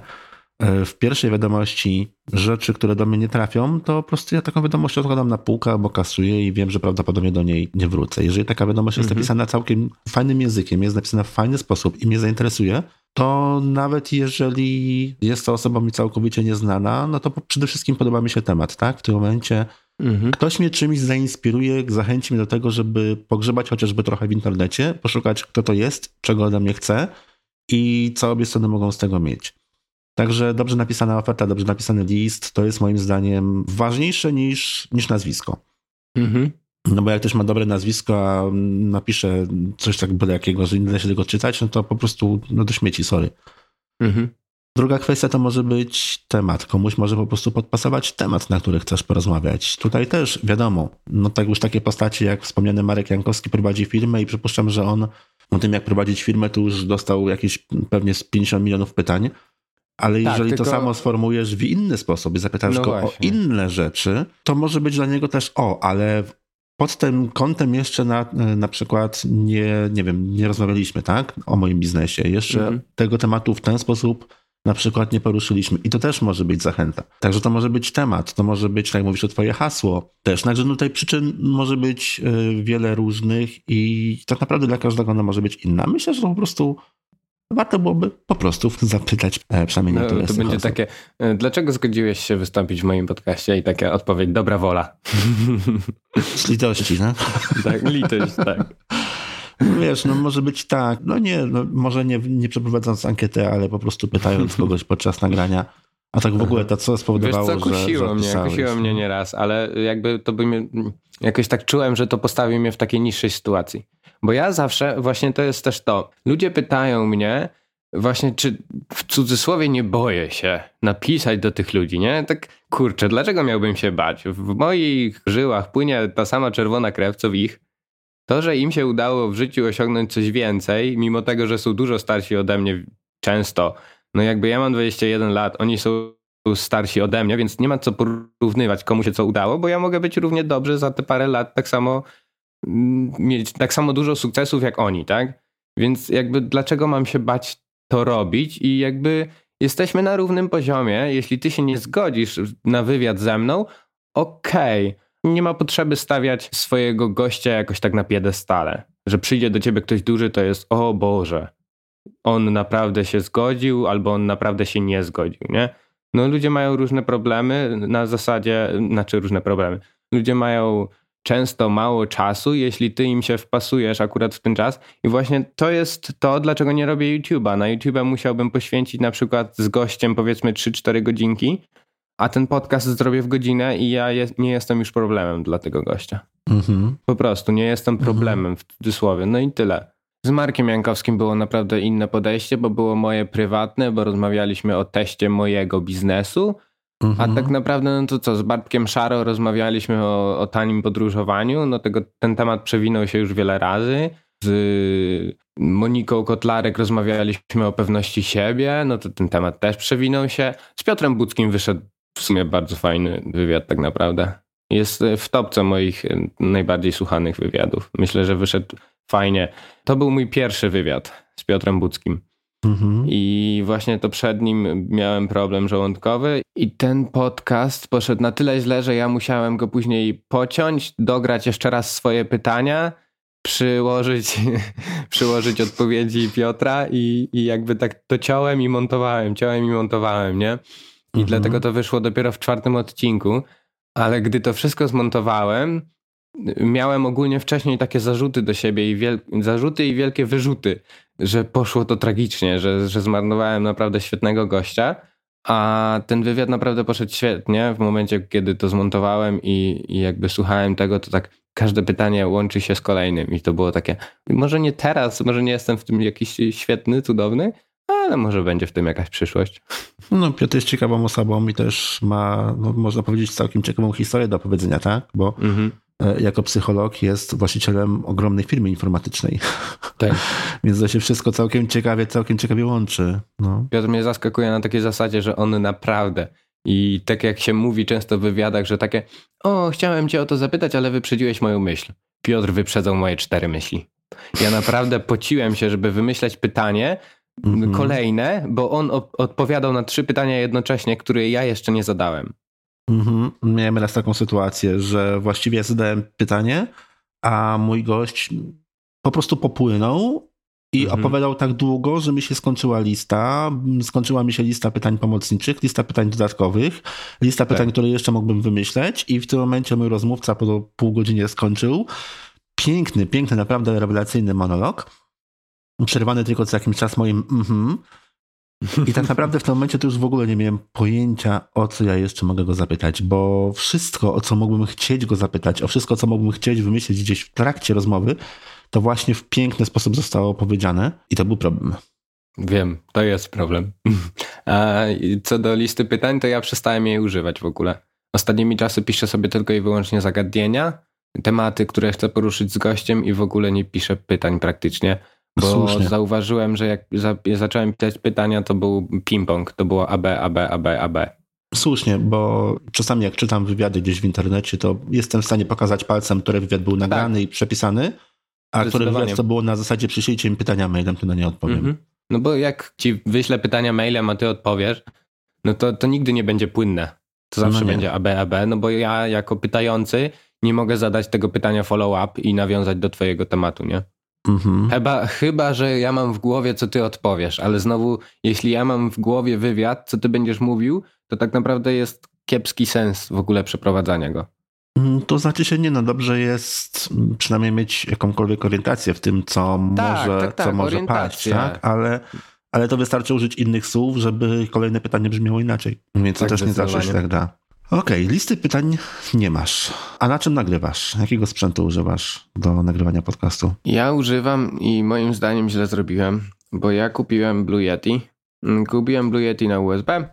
e, w pierwszej wiadomości rzeczy, które do mnie nie trafią, to po prostu ja taką wiadomość odkładam na półkę albo kasuję i wiem, że prawdopodobnie do niej nie wrócę. Jeżeli taka wiadomość jest Mhm. napisana całkiem fajnym językiem, jest napisana w fajny sposób i mnie zainteresuje, to nawet jeżeli jest to osoba mi całkowicie nieznana, no to przede wszystkim podoba mi się temat, tak? W tym momencie Mhm. ktoś mnie czymś zainspiruje, zachęci mnie do tego, żeby pogrzebać chociażby trochę w internecie, poszukać kto to jest, czego ode mnie chce i co obie strony mogą z tego mieć. Także dobrze napisana oferta, dobrze napisany list to jest moim zdaniem ważniejsze niż, niż nazwisko. Mhm. No bo jak ktoś ma dobre nazwisko, a napisze coś tak byle jakiego, że nie da się tego czytać, no to po prostu no do śmieci, sorry. Mhm. Druga kwestia to może być temat. Komuś może po prostu podpasować temat, na który chcesz porozmawiać. Tutaj też wiadomo, no tak już takie postacie jak wspomniany Marek Jankowski prowadzi firmę i przypuszczam, że on o tym jak prowadzić firmę to już dostał jakieś pewnie z 50 milionów pytań. Ale Tak, jeżeli tylko- to samo sformułujesz w inny sposób i zapytasz No go o właśnie. inne rzeczy, to może być dla niego też o, ale pod tym kątem jeszcze na, na przykład nie, nie wiem, nie rozmawialiśmy, tak? O moim biznesie. Jeszcze Mhm. tego tematu w ten sposób na przykład nie poruszyliśmy. I to też może być zachęta. Także to może być temat, to może być, tak jak mówisz, to twoje hasło też. Także no tutaj przyczyn może być y, wiele różnych i tak naprawdę dla każdego ona może być inna. Myślę, że to po prostu warto byłoby po prostu zapytać e, przynajmniej No, niektóre to będzie osób. takie, e, dlaczego zgodziłeś się wystąpić w moim podcaście? I taka odpowiedź, dobra wola. Z litości, no? <laughs> tak, litość, tak. No Wiesz, no może być tak, no nie, no może nie, nie przeprowadzając ankiety, ale po prostu pytając kogoś podczas nagrania. A tak w ogóle to co Wiesz spowodowało, co, kusiło że, mnie, kusiło mnie nieraz, ale jakby to by mnie, jakoś tak czułem, że to postawi mnie w takiej niższej sytuacji. Bo ja zawsze, właśnie to jest też to, ludzie pytają mnie właśnie, czy w cudzysłowie nie boję się napisać do tych ludzi, nie? Tak, kurczę, dlaczego miałbym się bać? W moich żyłach płynie ta sama czerwona krew, co w ich. to, że im się udało w życiu osiągnąć coś więcej, mimo tego, że są dużo starsi ode mnie często, no jakby ja mam 21 lat, oni są starsi ode mnie, więc nie ma co porównywać, komu się co udało, bo ja mogę być równie dobrze za te parę lat tak samo mieć tak samo dużo sukcesów jak oni, tak? Więc jakby dlaczego mam się bać to robić i jakby jesteśmy na równym poziomie. Jeśli ty się nie zgodzisz na wywiad ze mną, okej. Okay. Nie ma potrzeby stawiać swojego gościa jakoś tak na piedestale. Że przyjdzie do ciebie ktoś duży, to jest o Boże, on naprawdę się zgodził, albo on naprawdę się nie zgodził, nie? No ludzie mają różne problemy na zasadzie, znaczy różne problemy. Ludzie mają często mało czasu, jeśli ty im się wpasujesz akurat w ten czas. I właśnie to jest to, dlaczego nie robię YouTube'a. Na YouTube musiałbym poświęcić na przykład z gościem powiedzmy 3-4 godzinki, a ten podcast zrobię w godzinę i ja je, nie jestem już problemem dla tego gościa. Mhm. Po prostu nie jestem mhm. problemem w cudzysłowie. No i tyle. Z Markiem Jankowskim było naprawdę inne podejście, bo było moje prywatne, bo rozmawialiśmy o teście mojego biznesu. Mhm. A tak naprawdę, no to co, z Bartkiem Szaro rozmawialiśmy o, o tanim podróżowaniu. No tego, ten temat przewinął się już wiele razy. Z Moniką Kotlarek rozmawialiśmy o pewności siebie. No to ten temat też przewinął się. Z Piotrem Budzkim wyszedł w sumie bardzo fajny wywiad, tak naprawdę. Jest w topce moich najbardziej słuchanych wywiadów. Myślę, że wyszedł fajnie. To był mój pierwszy wywiad z Piotrem Budzkim. Mhm. I właśnie to przed nim miałem problem żołądkowy, i ten podcast poszedł na tyle źle, że ja musiałem go później pociąć, dograć jeszcze raz swoje pytania, przyłożyć, <laughs> przyłożyć odpowiedzi Piotra i, i jakby tak to ciąłem i montowałem, ciąłem i montowałem, nie? I mhm. dlatego to wyszło dopiero w czwartym odcinku. Ale gdy to wszystko zmontowałem, miałem ogólnie wcześniej takie zarzuty do siebie i wiel... zarzuty i wielkie wyrzuty, że poszło to tragicznie, że, że zmarnowałem naprawdę świetnego gościa. A ten wywiad naprawdę poszedł świetnie. W momencie, kiedy to zmontowałem i, i jakby słuchałem tego, to tak każde pytanie łączy się z kolejnym. I to było takie, może nie teraz, może nie jestem w tym jakiś świetny, cudowny, ale może będzie w tym jakaś przyszłość. No, Piotr jest ciekawą osobą i też ma, no, można powiedzieć, całkiem ciekawą historię do opowiedzenia, tak? Bo mhm. E, jako psycholog jest właścicielem ogromnej firmy informatycznej. Tak. <laughs> Więc to się wszystko całkiem ciekawie, całkiem ciekawie łączy. No. Piotr mnie zaskakuje na takiej zasadzie, że on naprawdę i tak jak się mówi często w wywiadach, że takie o, chciałem cię o to zapytać, ale wyprzedziłeś moją myśl. Piotr wyprzedzał moje cztery myśli. Ja naprawdę pociłem się, żeby wymyśleć pytanie -hmm. kolejne, bo on odpowiadał na trzy pytania jednocześnie, które ja jeszcze nie zadałem. Mhm. Miałem raz taką sytuację, że właściwie zadałem pytanie, a mój gość po prostu popłynął i mhm. opowiadał tak długo, że mi się skończyła lista. Skończyła mi się lista pytań pomocniczych, lista pytań dodatkowych, lista tak. pytań, które jeszcze mógłbym wymyśleć i w tym momencie mój rozmówca po pół godzinie skończył. Piękny, piękny, naprawdę rewelacyjny monolog. Przerwany tylko co jakiś czas moim mhm. I tak naprawdę w tym momencie to już w ogóle nie miałem pojęcia, o co ja jeszcze mogę go zapytać, bo wszystko, o co mógłbym chcieć go zapytać, o wszystko, co mógłbym chcieć wymyślić gdzieś w trakcie rozmowy, to właśnie w piękny sposób zostało powiedziane i to był problem. Wiem, to jest problem. <laughs> A co do listy pytań, to ja przestałem jej używać w ogóle. Ostatnimi czasy piszę sobie tylko i wyłącznie zagadnienia, tematy, które chcę poruszyć z gościem i w ogóle nie piszę pytań praktycznie. Bo Słusznie. zauważyłem, że jak za, zacząłem pisać pytania, to był ping-pong, to było AB, AB, AB, AB. Słusznie, bo czasami jak czytam wywiady gdzieś w internecie, to jestem w stanie pokazać palcem, który wywiad był nagrany tak. i przepisany, a który wywiad to było na zasadzie przyślijcie mi pytania mailem, to na nie odpowiem. Mhm. No bo jak ci wyślę pytania mailem, a ty odpowiesz, no to, to nigdy nie będzie płynne. To zawsze no będzie AB, AB, no bo ja jako pytający nie mogę zadać tego pytania follow-up i nawiązać do twojego tematu, nie? Mhm. Chyba, chyba, że ja mam w głowie, co ty odpowiesz, ale znowu, jeśli ja mam w głowie wywiad, co ty będziesz mówił, to tak naprawdę jest kiepski sens w ogóle przeprowadzania go. Mm, to znaczy się nie, no dobrze jest przynajmniej mieć jakąkolwiek orientację w tym, co tak, może, tak, tak, co może paść, tak? Ale, ale to wystarczy użyć innych słów, żeby kolejne pytanie brzmiało inaczej. Więc to tak, też nie zawsze się tak da. Okej, okay, listy pytań nie masz. A na czym nagrywasz? Jakiego sprzętu używasz do nagrywania podcastu? Ja używam i moim zdaniem źle zrobiłem, bo ja kupiłem Blue Yeti. Mm, kupiłem Blue Yeti na USB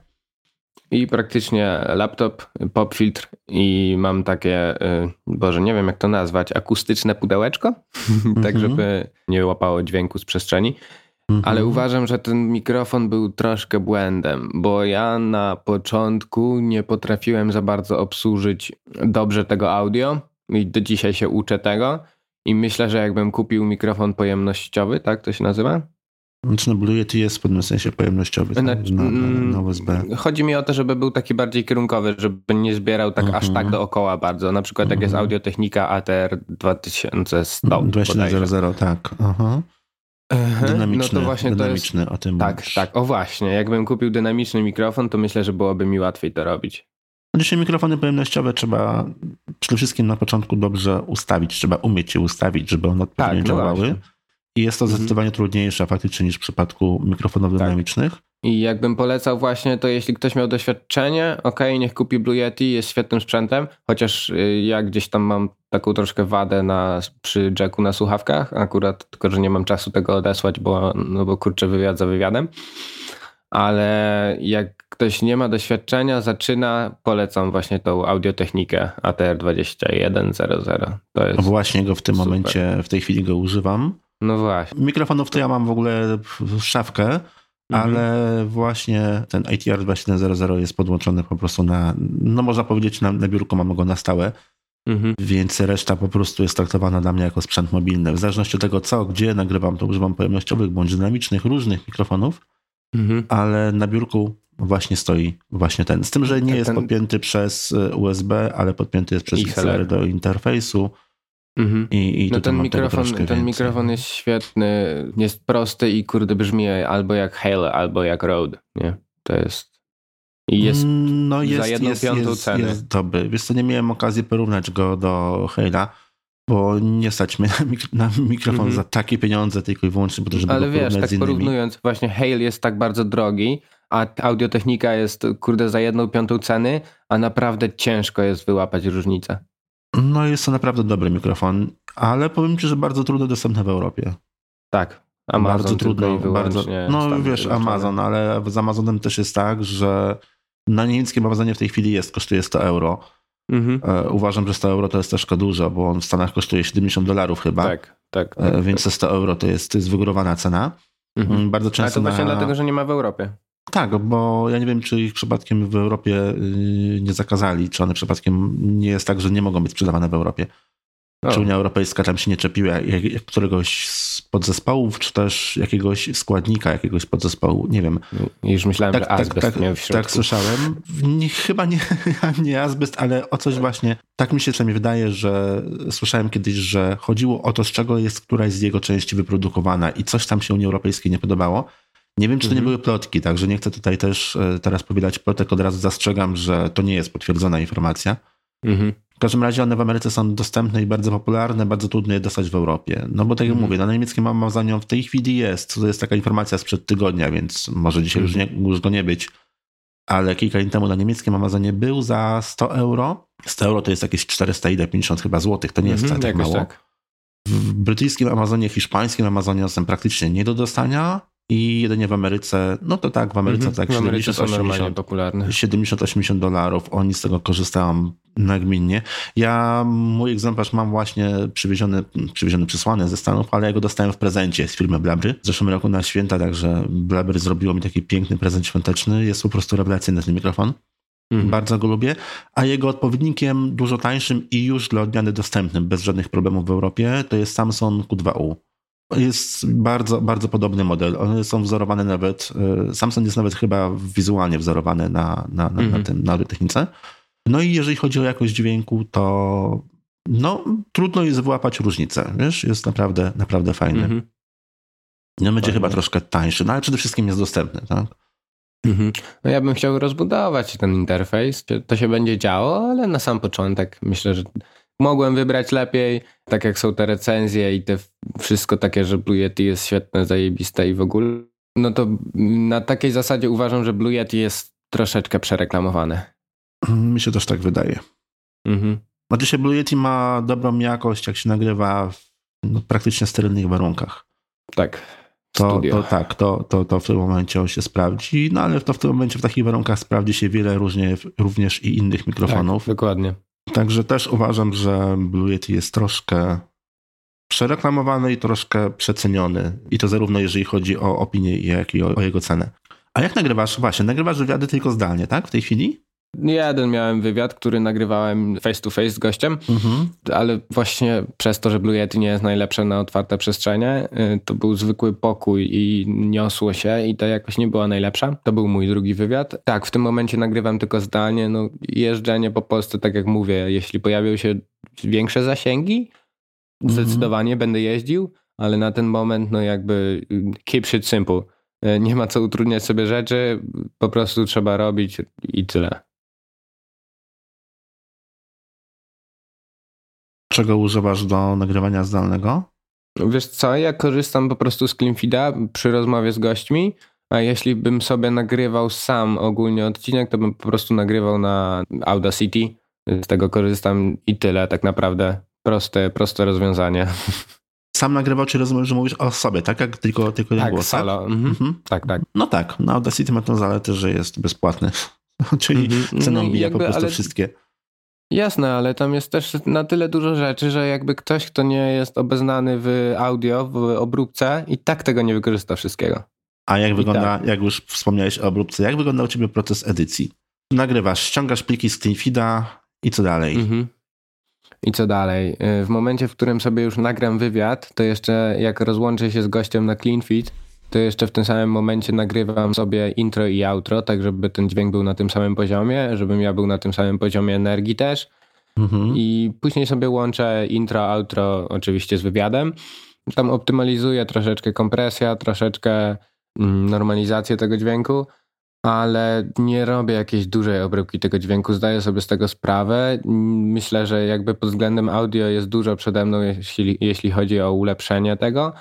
i praktycznie laptop, pop filtr i mam takie, y, boże, nie wiem jak to nazwać, akustyczne pudełeczko, <laughs> tak Mhm. żeby nie łapało dźwięku z przestrzeni. Mhm. Ale uważam, że ten mikrofon był troszkę błędem, bo ja na początku nie potrafiłem za bardzo obsłużyć dobrze tego audio i do dzisiaj się uczę tego. I myślę, że jakbym kupił mikrofon pojemnościowy, tak to się nazywa? Znaczy no Blue Yeti jest w pewnym sensie pojemnościowy, tak? Znaczy, na, na, mm, USB. Chodzi mi o to, żeby był taki bardziej kierunkowy, żeby nie zbierał tak aż Mhm. tak dookoła bardzo. Na przykład jak jest. Audiotechnika ATR 2100. bodajże. 2100, tak. Aha. Mhm. Dynamiczny, no to właśnie to jest dynamiczny o tym Tak, mówisz. tak, o właśnie. Jakbym kupił dynamiczny mikrofon, to myślę, że byłoby mi łatwiej to robić. Dzisiaj mikrofony pojemnościowe trzeba przede wszystkim na początku dobrze ustawić, trzeba umieć je ustawić, żeby one odpowiednio no działały. właśnie. I jest to Mhm. zdecydowanie trudniejsze faktycznie niż w przypadku mikrofonów Tak. dynamicznych. I jakbym polecał właśnie, to jeśli ktoś miał doświadczenie, okej, niech kupi Blue Yeti, jest świetnym sprzętem, chociaż y, ja gdzieś tam mam taką troszkę wadę na, przy jacku na słuchawkach, akurat tylko, że nie mam czasu tego odesłać, bo, no bo kurczę wywiad za wywiadem. Ale jak ktoś nie ma doświadczenia, zaczyna, polecam właśnie tą audiotechnikę ATR 2100. To jest, Właśnie go w tym Super. momencie, w tej chwili go używam. no właśnie. Mikrofonów to ja mam w ogóle w- szafkę. Ale właśnie ten ATR 2100 jest podłączony po prostu na, no można powiedzieć na, na biurku, mamy go na stałe, Mhm. więc reszta po prostu jest traktowana dla mnie jako sprzęt mobilny. W zależności od tego co, gdzie nagrywam, to używam pojemnościowych bądź dynamicznych, różnych mikrofonów, Mhm. ale na biurku właśnie stoi właśnie ten. Z tym, że nie Ten- jest ten- podpięty przez y, USB, ale podpięty jest przez. XLR do interfejsu Mhm. i, i No ten mikrofon, ten więcej. mikrofon jest świetny, jest prosty i kurde brzmi albo jak Hale, albo jak Rode, nie? To jest... I jest... No jest, jedną jest, piątą jest, ceny. Jest dobry. Wiesz co, nie miałem okazji porównać go do Hale'a, bo nie stać mnie na, mik- na mikrofon Mhm. za takie pieniądze tylko i wyłącznie po to, żeby Ale wiesz, tak porównując, właśnie Hale jest tak bardzo drogi, a audiotechnika jest kurde za jedną piątą ceny, a naprawdę ciężko jest wyłapać różnicę. No jest to naprawdę dobry mikrofon, ale powiem ci, że bardzo trudno dostępny w Europie. Tak. Amazon bardzo trudno, bardzo. No wiesz. Amazon, ale z Amazonem też jest tak, że na niemieckim Amazonie w tej chwili jest, kosztuje 100 euro. Mhm. E, uważam, że 100 euro to jest troszkę dużo, bo on w Stanach kosztuje 70 dolarów chyba. Tak, tak. tak, E, tak. więc te 100 euro to jest, to jest wygórowana cena. Mhm. Bardzo Ale często to właśnie na... dlatego, że nie ma w Europie. Tak, bo ja nie wiem, czy ich przypadkiem w Europie y, nie zakazali, czy one przypadkiem nie jest tak, że nie mogą być sprzedawane w Europie. O. Czy Unia Europejska tam się nie czepiła jak, jak któregoś z podzespołów, czy też jakiegoś składnika jakiegoś podzespołu, nie wiem. Już myślałem, Tak, że tak, azbest tak, miał w środku. tak słyszałem. Nie, chyba nie, <laughs> nie azbest, ale o coś właśnie, tak mi się przynajmniej wydaje, że słyszałem kiedyś, że chodziło o to, z czego jest któraś z jego części wyprodukowana i coś tam się Unii Europejskiej nie podobało. Nie wiem, czy to nie Mhm. były plotki, także nie chcę tutaj też e, teraz powielać plotek, od razu zastrzegam, że to nie jest potwierdzona informacja. Mhm. W każdym razie one w Ameryce są dostępne i bardzo popularne, bardzo trudno je dostać w Europie. No bo tak jak Mhm. mówię, na niemieckim Amazonie w tej chwili jest, to jest taka informacja sprzed tygodnia, więc może dzisiaj już, nie, już go nie być, ale kilka dni temu na niemieckim Amazonie był za 100 euro. 100 euro to jest jakieś 400 ile, 50 chyba złotych, to nie jest Mhm, wcale tak mało. tak. W brytyjskim Amazonie, hiszpańskim Amazonie są praktycznie nie do dostania i jedynie w Ameryce, no to tak, w Ameryce Mhm. tak W Ameryce są 70-80 normalnie popularne. 70-80 dolarów, oni z tego korzystają nagminnie. Ja mój egzemplarz mam właśnie przywieziony, przywieziony przysłany ze Stanów, ale ja go dostałem w prezencie z firmy Blabry. W zeszłym roku na święta, także Blabry zrobiło mi taki piękny prezent świąteczny. Jest po prostu rewelacyjny ten mikrofon. Mhm. Bardzo go lubię. A jego odpowiednikiem dużo tańszym i już dla odmiany dostępnym, bez żadnych problemów w Europie, to jest Samsung Q2U. Jest bardzo, bardzo podobny model. One są wzorowane nawet, e, Samsung jest nawet chyba wizualnie wzorowany na, na, na, na Mhm. tym, na audiotechnice. No i jeżeli chodzi o jakość dźwięku, to no, trudno jest wyłapać różnicę. Wiesz, jest naprawdę, naprawdę fajny. Mhm. No będzie chyba troszkę tańszy, no ale przede wszystkim jest dostępny, tak? Mhm. No ja bym chciał rozbudować ten interfejs. To się będzie działo, ale na sam początek myślę, że mogłem wybrać lepiej. Tak jak są te recenzje i te wszystko takie, że Blue Yeti jest świetne, zajebiste i w ogóle. No to na takiej zasadzie uważam, że Blue Yeti jest troszeczkę przereklamowane. Mi się też tak wydaje. Mhm. Znaczy się Blue Yeti ma dobrą jakość, jak się nagrywa w no, praktycznie sterylnych warunkach. Tak. to, to tak, to, to, to w tym momencie on się sprawdzi, no ale to w tym momencie w takich warunkach sprawdzi się wiele różnie, również i innych mikrofonów. Tak, dokładnie. Także też uważam, że Blue Yeti jest troszkę przereklamowany i troszkę przeceniony. I to zarówno jeżeli chodzi o opinię, jak i o, o jego cenę. A jak nagrywasz? Właśnie, nagrywasz wywiady tylko zdalnie, tak? W tej chwili? Jeden miałem wywiad, który nagrywałem face to face z gościem, ale właśnie przez to, że Blue Yeti nie jest najlepsze na otwarte przestrzenie, y, to był zwykły pokój i niosło się i ta jakoś nie była najlepsza. To był mój drugi wywiad. Tak, w tym momencie nagrywam tylko zdalnie. No, jeżdżenie po Polsce, tak jak mówię, jeśli pojawią się większe zasięgi, zdecydowanie będę jeździł, ale na ten moment no jakby keep shit simple. Y, Nie ma co utrudniać sobie rzeczy, po prostu trzeba robić i tyle. Czego używasz do nagrywania zdalnego? Wiesz co, ja korzystam po prostu z Cleanfeeda przy rozmowie z gośćmi, a jeśli bym sobie nagrywał sam ogólnie odcinek, to bym po prostu nagrywał na Audacity. Z tego korzystam i tyle tak naprawdę. Proste, proste rozwiązanie. Sam nagrywał, czy rozumiem, że mówisz o sobie, tak? Jak tylko, tylko Tak, głos, solo. tak? Mhm. Mhm. Tak, tak. No tak, na Audacity ma tą zaletę, że jest bezpłatny. <laughs> Czyli Mhm. ceną No bija po prostu ale- wszystkie. Jasne, ale tam jest też na tyle dużo rzeczy, że jakby ktoś, kto nie jest obeznany w audio, w obróbce i tak tego nie wykorzysta wszystkiego. A jak wygląda, tak. jak już wspomniałeś o obróbce, jak wygląda u ciebie proces edycji? Nagrywasz, ściągasz pliki z Cleanfeeda i co dalej? Mhm. I co dalej? Y, W momencie, w którym sobie już nagram wywiad, to jeszcze jak rozłączę się z gościem na CleanFeed, to jeszcze w tym samym momencie nagrywam sobie intro i outro, tak żeby ten dźwięk był na tym samym poziomie, żebym ja był na tym samym poziomie energii też. Mhm. I później sobie łączę intro, outro oczywiście z wywiadem. Tam optymalizuję troszeczkę kompresja, troszeczkę mm, normalizację tego dźwięku, ale nie robię jakiejś dużej obróbki tego dźwięku, zdaję sobie z tego sprawę. Myślę, że jakby pod względem audio jest dużo przede mną, jeśli, jeśli chodzi o ulepszenie tego,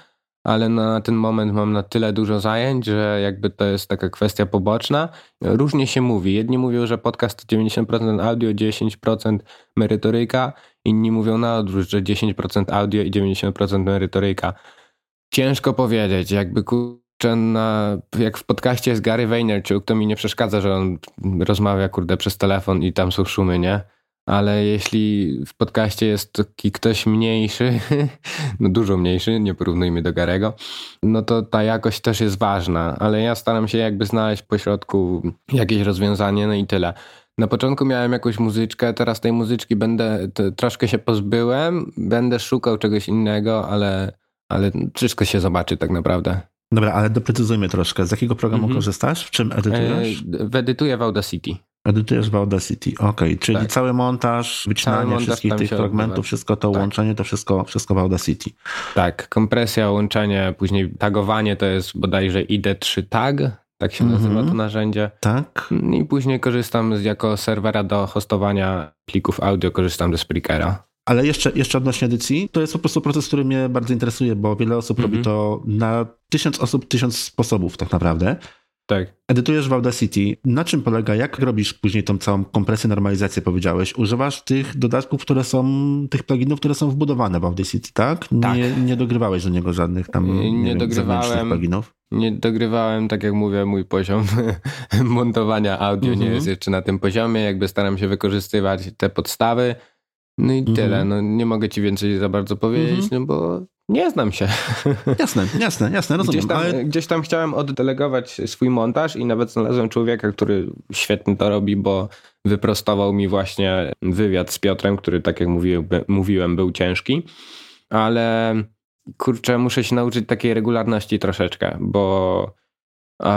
ale na ten moment mam na tyle dużo zajęć, że jakby to jest taka kwestia poboczna. Różnie się mówi. Jedni mówią, że podcast to 90% audio, 10% merytoryka, inni mówią na odwrót, że 10% audio i 90% merytoryka. Ciężko powiedzieć, jakby kurczę, na, jak w podcaście jest Gary Vaynerchuk, to mi nie przeszkadza, że on rozmawia kurde przez telefon i tam są szumy, nie? Ale jeśli w podcaście jest taki ktoś mniejszy, <laughs> no dużo mniejszy, nie porównujmy do Garego, no to ta jakość też jest ważna, ale ja staram się jakby znaleźć pośrodku jakieś rozwiązanie, no i tyle. Na początku miałem jakąś muzyczkę, teraz tej muzyczki będę, troszkę się pozbyłem, będę szukał czegoś innego, ale, ale wszystko się zobaczy tak naprawdę. Dobra, ale doprecyzujmy troszkę. Z jakiego programu Mhm. korzystasz? W czym edytujesz? E, Edytuję w Audacity. Edytujesz w Audacity. Okej, czyli tak. cały montaż, wycinanie montaż wszystkich tych fragmentów, odbywa. wszystko to Tak. łączenie, to wszystko, wszystko w Audacity. Tak, kompresja, łączenie, później tagowanie to jest bodajże ID3 tag, tak się nazywa Mhm. to narzędzie. Tak? I później korzystam z, jako serwera do hostowania plików audio, korzystam ze Spreakera. Ale jeszcze, jeszcze odnośnie edycji, to jest po prostu proces, który mnie bardzo interesuje, bo wiele osób Mhm. robi to na tysiąc osób, tysiąc sposobów tak naprawdę. Tak. Edytujesz w Audacity. Na czym polega, jak robisz później tą całą kompresję, normalizację, powiedziałeś? Używasz tych dodatków, które są, tych pluginów, które są wbudowane w Audacity, tak? Tak. Nie, nie dogrywałeś do niego żadnych tam Nie nie dogrywałem. pluginów? Nie dogrywałem, tak jak mówię, mój poziom <laughs> montowania audio nie Mhm. jest jeszcze na tym poziomie. Jakby staram się wykorzystywać te podstawy. No i Mhm. tyle. No, nie mogę ci więcej za bardzo powiedzieć, Mhm. no bo nie znam się. <laughs> Jasne, jasne, jasne, rozumiem. Gdzieś tam, ale gdzieś tam chciałem oddelegować swój montaż i nawet znalazłem człowieka, który świetnie to robi, bo wyprostował mi właśnie wywiad z Piotrem, który tak jak mówiłem, mówiłem był ciężki, ale kurczę, muszę się nauczyć takiej regularności troszeczkę, bo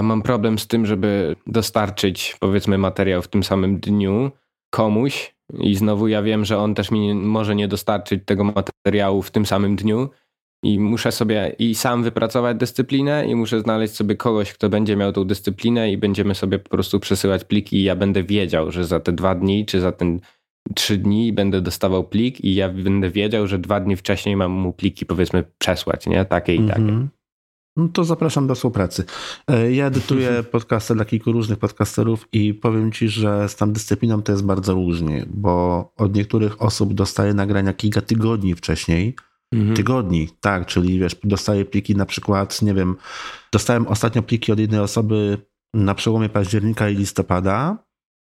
mam problem z tym, żeby dostarczyć powiedzmy materiał w tym samym dniu komuś i znowu ja wiem, że on też mi nie, może nie dostarczyć tego materiału w tym samym dniu i muszę sobie i sam wypracować dyscyplinę i muszę znaleźć sobie kogoś, kto będzie miał tą dyscyplinę i będziemy sobie po prostu przesyłać pliki i ja będę wiedział, że za te dwa dni czy za ten trzy dni będę dostawał plik i ja będę wiedział, że dwa dni wcześniej mam mu pliki powiedzmy przesłać, nie? Takie i takie. Mhm. No to zapraszam do współpracy. E, Ja edytuję <laughs> podcasty dla kilku różnych podcasterów i powiem ci, że z tam dyscypliną to jest bardzo różnie, bo od niektórych osób dostaję nagrania kilka tygodni wcześniej, mhm. tygodni, tak, czyli wiesz, dostaję pliki na przykład, nie wiem, dostałem ostatnio pliki od jednej osoby na przełomie października i listopada,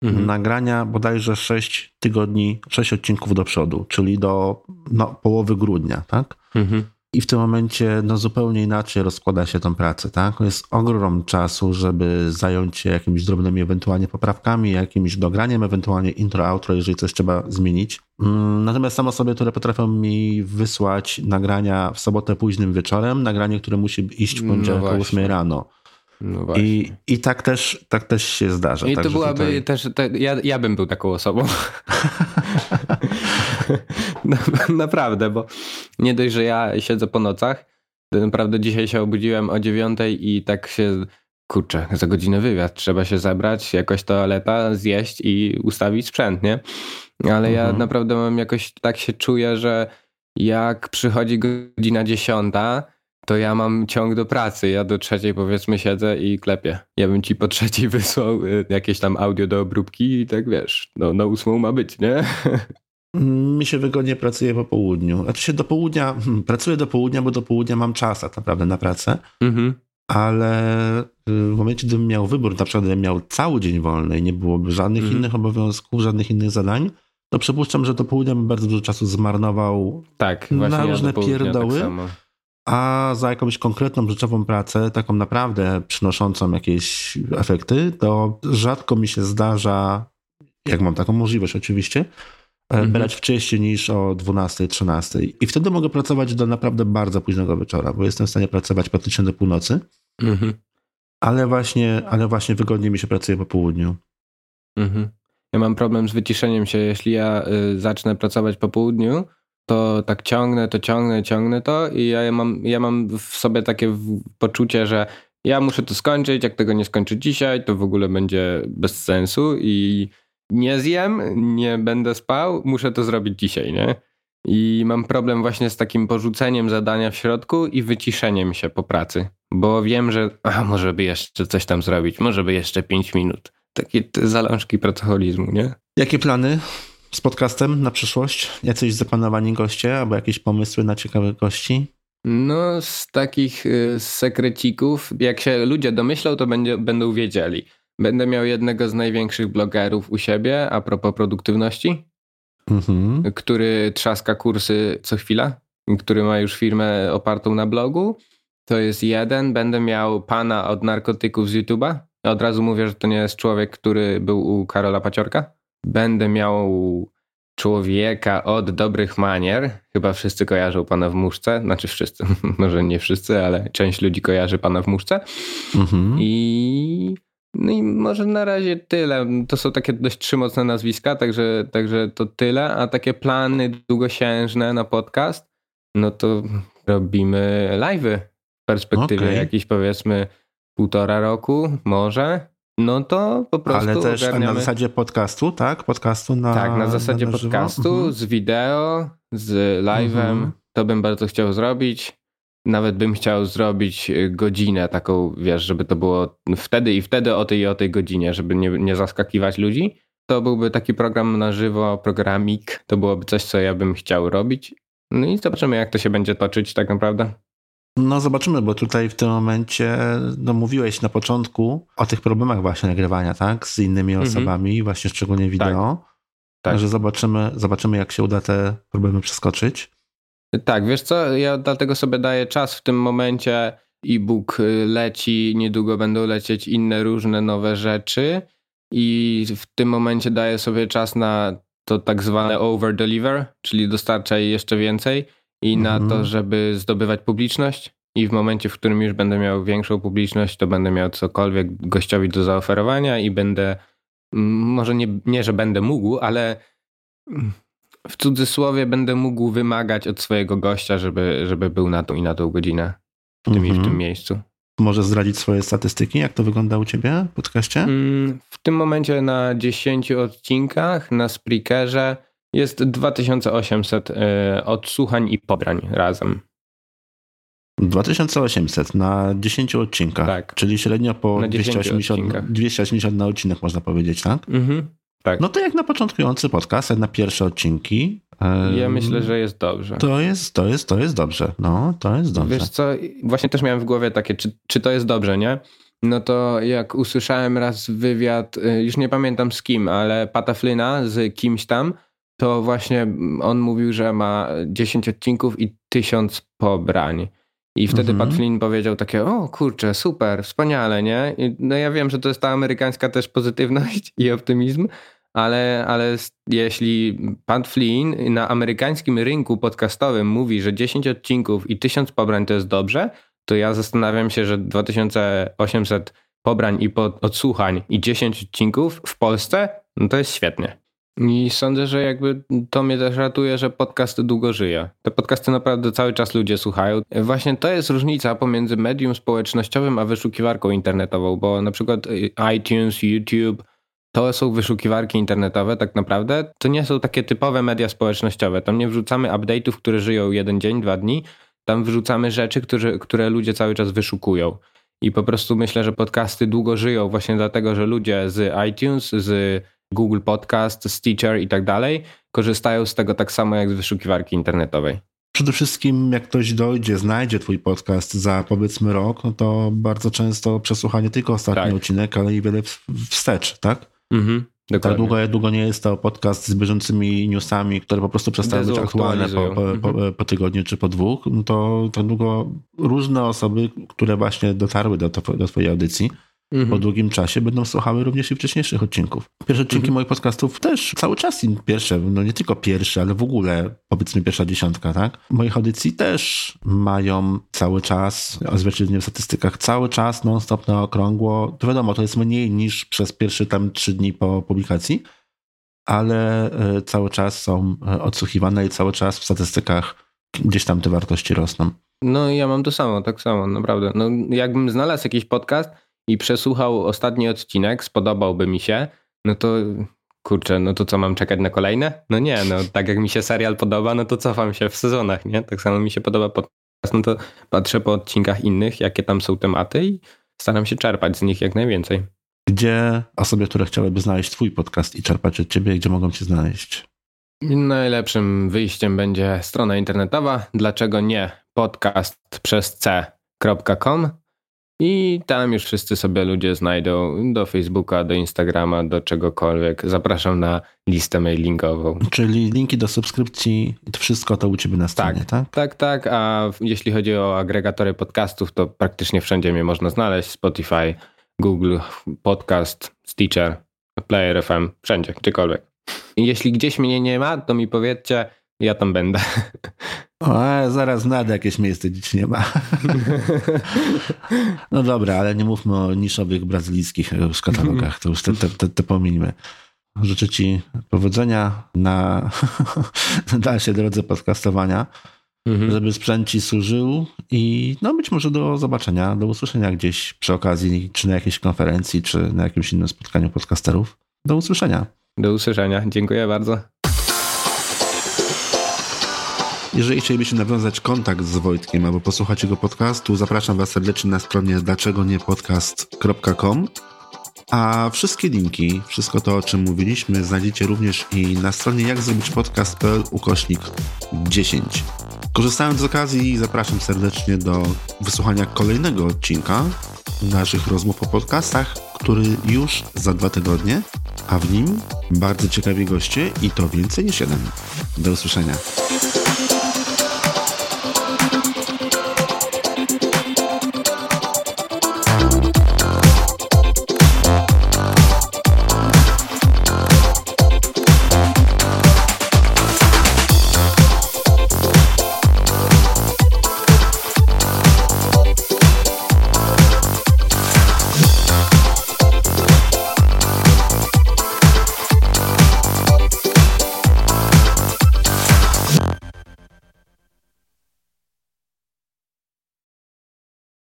mhm. nagrania bodajże 6 tygodni, 6 odcinków do przodu, czyli do no, połowy grudnia, tak? Mhm i w tym momencie no, zupełnie inaczej rozkłada się tą pracę. Tak? Jest ogrom czasu, żeby zająć się jakimiś drobnymi ewentualnie poprawkami, jakimś dograniem, ewentualnie intro, outro, jeżeli coś trzeba zmienić. Mm, natomiast są osoby, które potrafią mi wysłać nagrania w sobotę późnym wieczorem, nagranie, które musi iść w poniedziałek no o 8 rano. No I, I tak też, tak też się zdarza. I to byłaby tutaj... też, te, ja, ja bym był taką osobą. <laughs> naprawdę, bo nie dość, że ja siedzę po nocach, to naprawdę dzisiaj się obudziłem o dziewiątej i tak się, kurczę, za godzinę wywiad, trzeba się zebrać, jakoś toaleta, zjeść i ustawić sprzęt, nie? Ale mhm. ja naprawdę mam jakoś, tak się czuję, że jak przychodzi godzina dziesiąta, to ja mam ciąg do pracy. Ja do trzeciej powiedzmy siedzę i klepię. Ja bym ci po trzeciej <laughs> wysłał y, jakieś tam audio do obróbki i tak wiesz, no na ósmą ma być, nie? Mi się wygodnie pracuje po południu. Znaczy się do południa, hmm, pracuję do południa, bo do południa mam czas tak naprawdę na pracę. Mhm. Ale y, w momencie, gdybym miał wybór, na przykład gdybym miał cały dzień wolny i nie byłoby żadnych mhm. innych obowiązków, żadnych innych zadań, to przypuszczam, że do południa bym bardzo dużo czasu zmarnował tak, na różne ja pierdoły. Tak a za jakąś konkretną, rzeczową pracę, taką naprawdę przynoszącą jakieś efekty, to rzadko mi się zdarza, jak mam taką możliwość oczywiście, e, mhm. brać wcześniej niż o 12, 13. I wtedy mogę pracować do naprawdę bardzo późnego wieczora, bo jestem w stanie pracować praktycznie do północy. Mhm. Ale właśnie, ale właśnie wygodnie mi się pracuje po południu. Mhm. Ja mam problem z wyciszeniem się. Jeśli ja y, zacznę pracować po południu, to tak ciągnę, to ciągnę, ciągnę to i ja mam, ja mam w sobie takie poczucie, że ja muszę to skończyć, jak tego nie skończę dzisiaj, to w ogóle będzie bez sensu i nie zjem, nie będę spał, muszę to zrobić dzisiaj, nie? I mam problem właśnie z takim porzuceniem zadania w środku i wyciszeniem się po pracy, bo wiem, że a, może by jeszcze coś tam zrobić, może by jeszcze 5 minut. Takie zalążki pracoholizmu, nie? Jakie plany z podcastem na przyszłość? Jacyś zaplanowani goście albo jakieś pomysły na ciekawe gości? No, z takich y, sekrecików, jak się ludzie domyślą, to będzie, będą wiedzieli. Będę miał jednego z największych blogerów u siebie a propos produktywności, mhm. który trzaska kursy co chwila, który ma już firmę opartą na blogu. To jest jeden. Będę miał pana od narkotyków z YouTube'a. Od razu mówię, że to nie jest człowiek, który był u Karola Paciorka będę miał człowieka od dobrych manier. Chyba wszyscy kojarzą pana w muszce. Znaczy wszyscy, <laughs> może nie wszyscy, ale część ludzi kojarzy pana w muszce. Mhm. I, no i może na razie tyle. To są takie dość trzy mocne nazwiska, także, także to tyle. A takie plany długosiężne na podcast, no to robimy live'y w perspektywie okay. jakiejś powiedzmy półtora roku, może. No to po prostu. Ale też ogarniamy... na zasadzie podcastu, tak? Podcastu na. Tak, na zasadzie na podcastu mhm. z wideo, z live'em. Mhm. To bym bardzo chciał zrobić. Nawet bym chciał zrobić y, godzinę taką, wiesz, żeby to było wtedy i wtedy o tej i o tej godzinie, żeby nie, nie zaskakiwać ludzi. To byłby taki program na żywo, programik. To byłoby coś, co ja bym chciał robić. No i zobaczymy, jak to się będzie toczyć tak naprawdę. No zobaczymy, bo tutaj w tym momencie no, mówiłeś na początku o tych problemach właśnie nagrywania, tak? Z innymi mhm. osobami, właśnie szczególnie wideo. Tak. tak. Także zobaczymy, zobaczymy, jak się uda te problemy przeskoczyć. Tak, wiesz co, ja dlatego sobie daję czas w tym momencie. E-book leci, niedługo będą lecieć inne różne nowe rzeczy i w tym momencie daję sobie czas na to tak zwane over deliver, czyli dostarczaj jeszcze więcej i mhm. na to, mhm. żeby zdobywać publiczność. I w momencie, w którym już będę miał większą publiczność, to będę miał cokolwiek gościowi do zaoferowania i będę, może nie, nie że będę mógł, ale w cudzysłowie będę mógł wymagać od swojego gościa, żeby, żeby był na tą i na tą godzinę w tym mhm. i w tym mhm. miejscu. Może zdradzić swoje statystyki, jak to wygląda u ciebie w podcaście? Mm, w tym momencie na 10 odcinkach na Spreakerze jest 2800 e, odsłuchań i pobrań razem. 2800 na 10 odcinkach, tak. czyli średnio po 280, 280 na odcinek można powiedzieć, tak? Mhm. Tak. No to jak na początkujący podcast, jak na pierwsze odcinki, Ja myślę, że jest dobrze. To jest, to jest, to jest dobrze. No, to jest dobrze. Wiesz co, właśnie też miałem w głowie takie, czy, czy to jest dobrze, nie? No to jak usłyszałem raz wywiad, y, już nie pamiętam z kim, ale Pata Flyna z kimś tam, to właśnie on mówił, że ma 10 odcinków i 1000 pobrań. I wtedy mhm. Pat Flynn powiedział takie, o kurczę, super, wspaniale, nie? I no ja wiem, że to jest ta amerykańska też pozytywność i optymizm, ale, ale jeśli Pat Flynn na amerykańskim rynku podcastowym mówi, że 10 odcinków i 1000 pobrań to jest dobrze, to ja zastanawiam się, że 2800 pobrań i odsłuchań i 10 odcinków w Polsce, no to jest świetnie. I sądzę, że jakby to mnie też ratuje, że podcast długo żyje. Te podcasty naprawdę cały czas ludzie słuchają. Właśnie to jest różnica pomiędzy medium społecznościowym a wyszukiwarką internetową, bo na przykład iTunes, YouTube to są wyszukiwarki internetowe tak naprawdę. To nie są takie typowe media społecznościowe. Tam nie wrzucamy update'ów, które żyją jeden dzień, dwa dni. Tam wrzucamy rzeczy, które, które ludzie cały czas wyszukują. I po prostu myślę, że podcasty długo żyją właśnie dlatego, że ludzie z iTunes, z Google Podcast, Stitcher i tak dalej, korzystają z tego tak samo jak z wyszukiwarki internetowej. Przede wszystkim, jak ktoś dojdzie, znajdzie Twój podcast za powiedzmy rok, no to bardzo często przesłucha nie tylko ostatni tak. odcinek, ale i wiele wstecz, tak? Mhm. Tak długo, długo nie jest to podcast z bieżącymi newsami, które po prostu przestały być aktualne po, po, po, mhm. po, tygodniu czy po dwóch, no to tak długo różne osoby, które właśnie dotarły do, do Twojej audycji, mhm. po długim czasie będą słuchały również i wcześniejszych odcinków. Pierwsze odcinki mhm. moich podcastów też cały czas pierwsze, no nie tylko pierwsze, ale w ogóle powiedzmy pierwsza dziesiątka, tak? Moich audycji też mają cały czas, odzwierciedlenie w statystykach, cały czas non-stop na okrągło. To wiadomo, to jest mniej niż przez pierwsze tam trzy dni po publikacji, ale e, cały czas są e, odsłuchiwane i cały czas w statystykach gdzieś tam te wartości rosną. No ja mam to samo, tak samo, naprawdę. No jakbym znalazł jakiś podcast, i przesłuchał ostatni odcinek, spodobałby mi się, no to kurczę, no to co mam czekać na kolejne? No nie, no tak jak mi się serial podoba, no to cofam się w sezonach, nie? Tak samo mi się podoba podcast, no to patrzę po odcinkach innych, jakie tam są tematy i staram się czerpać z nich jak najwięcej. Gdzie osoby, które chciałyby znaleźć twój podcast i czerpać od ciebie, gdzie mogą cię znaleźć? Najlepszym wyjściem będzie strona internetowa. Dlaczego nie? Podcast przez c.com i tam już wszyscy sobie ludzie znajdą do Facebooka, do Instagrama, do czegokolwiek. Zapraszam na listę mailingową. Czyli linki do subskrypcji, to wszystko to u Ciebie na stronie, tak? Tak, tak. tak. A jeśli chodzi o agregatory podcastów, to praktycznie wszędzie mnie można znaleźć. Spotify, Google Podcast, Stitcher, Player FM, wszędzie, gdziekolwiek. I jeśli gdzieś mnie nie ma, to mi powiedzcie, ja tam będę. <laughs> O, zaraz znajdę jakieś miejsce, gdzie nie ma. <laughs> No dobra, ale nie mówmy o niszowych brazylijskich już katalogach, to już te, te, te, te pominimy. Życzę Ci powodzenia <laughs> na dalszej drodze podcastowania, mhm. żeby sprzęt Ci służył i no być może do zobaczenia, do usłyszenia gdzieś przy okazji, czy na jakiejś konferencji, czy na jakimś innym spotkaniu podcasterów. Do usłyszenia. Do usłyszenia. Dziękuję bardzo. Jeżeli chcielibyście nawiązać kontakt z Wojtkiem albo posłuchać jego podcastu, zapraszam Was serdecznie na stronie dlaczego nie podcast.com. A wszystkie linki, wszystko to o czym mówiliśmy, znajdziecie również i na stronie jak zrobić podcast.pl ukośnik 10. Korzystając z okazji, zapraszam serdecznie do wysłuchania kolejnego odcinka naszych rozmów o podcastach, który już za dwa tygodnie, a w nim bardzo ciekawi goście i to więcej niż jeden. Do usłyszenia.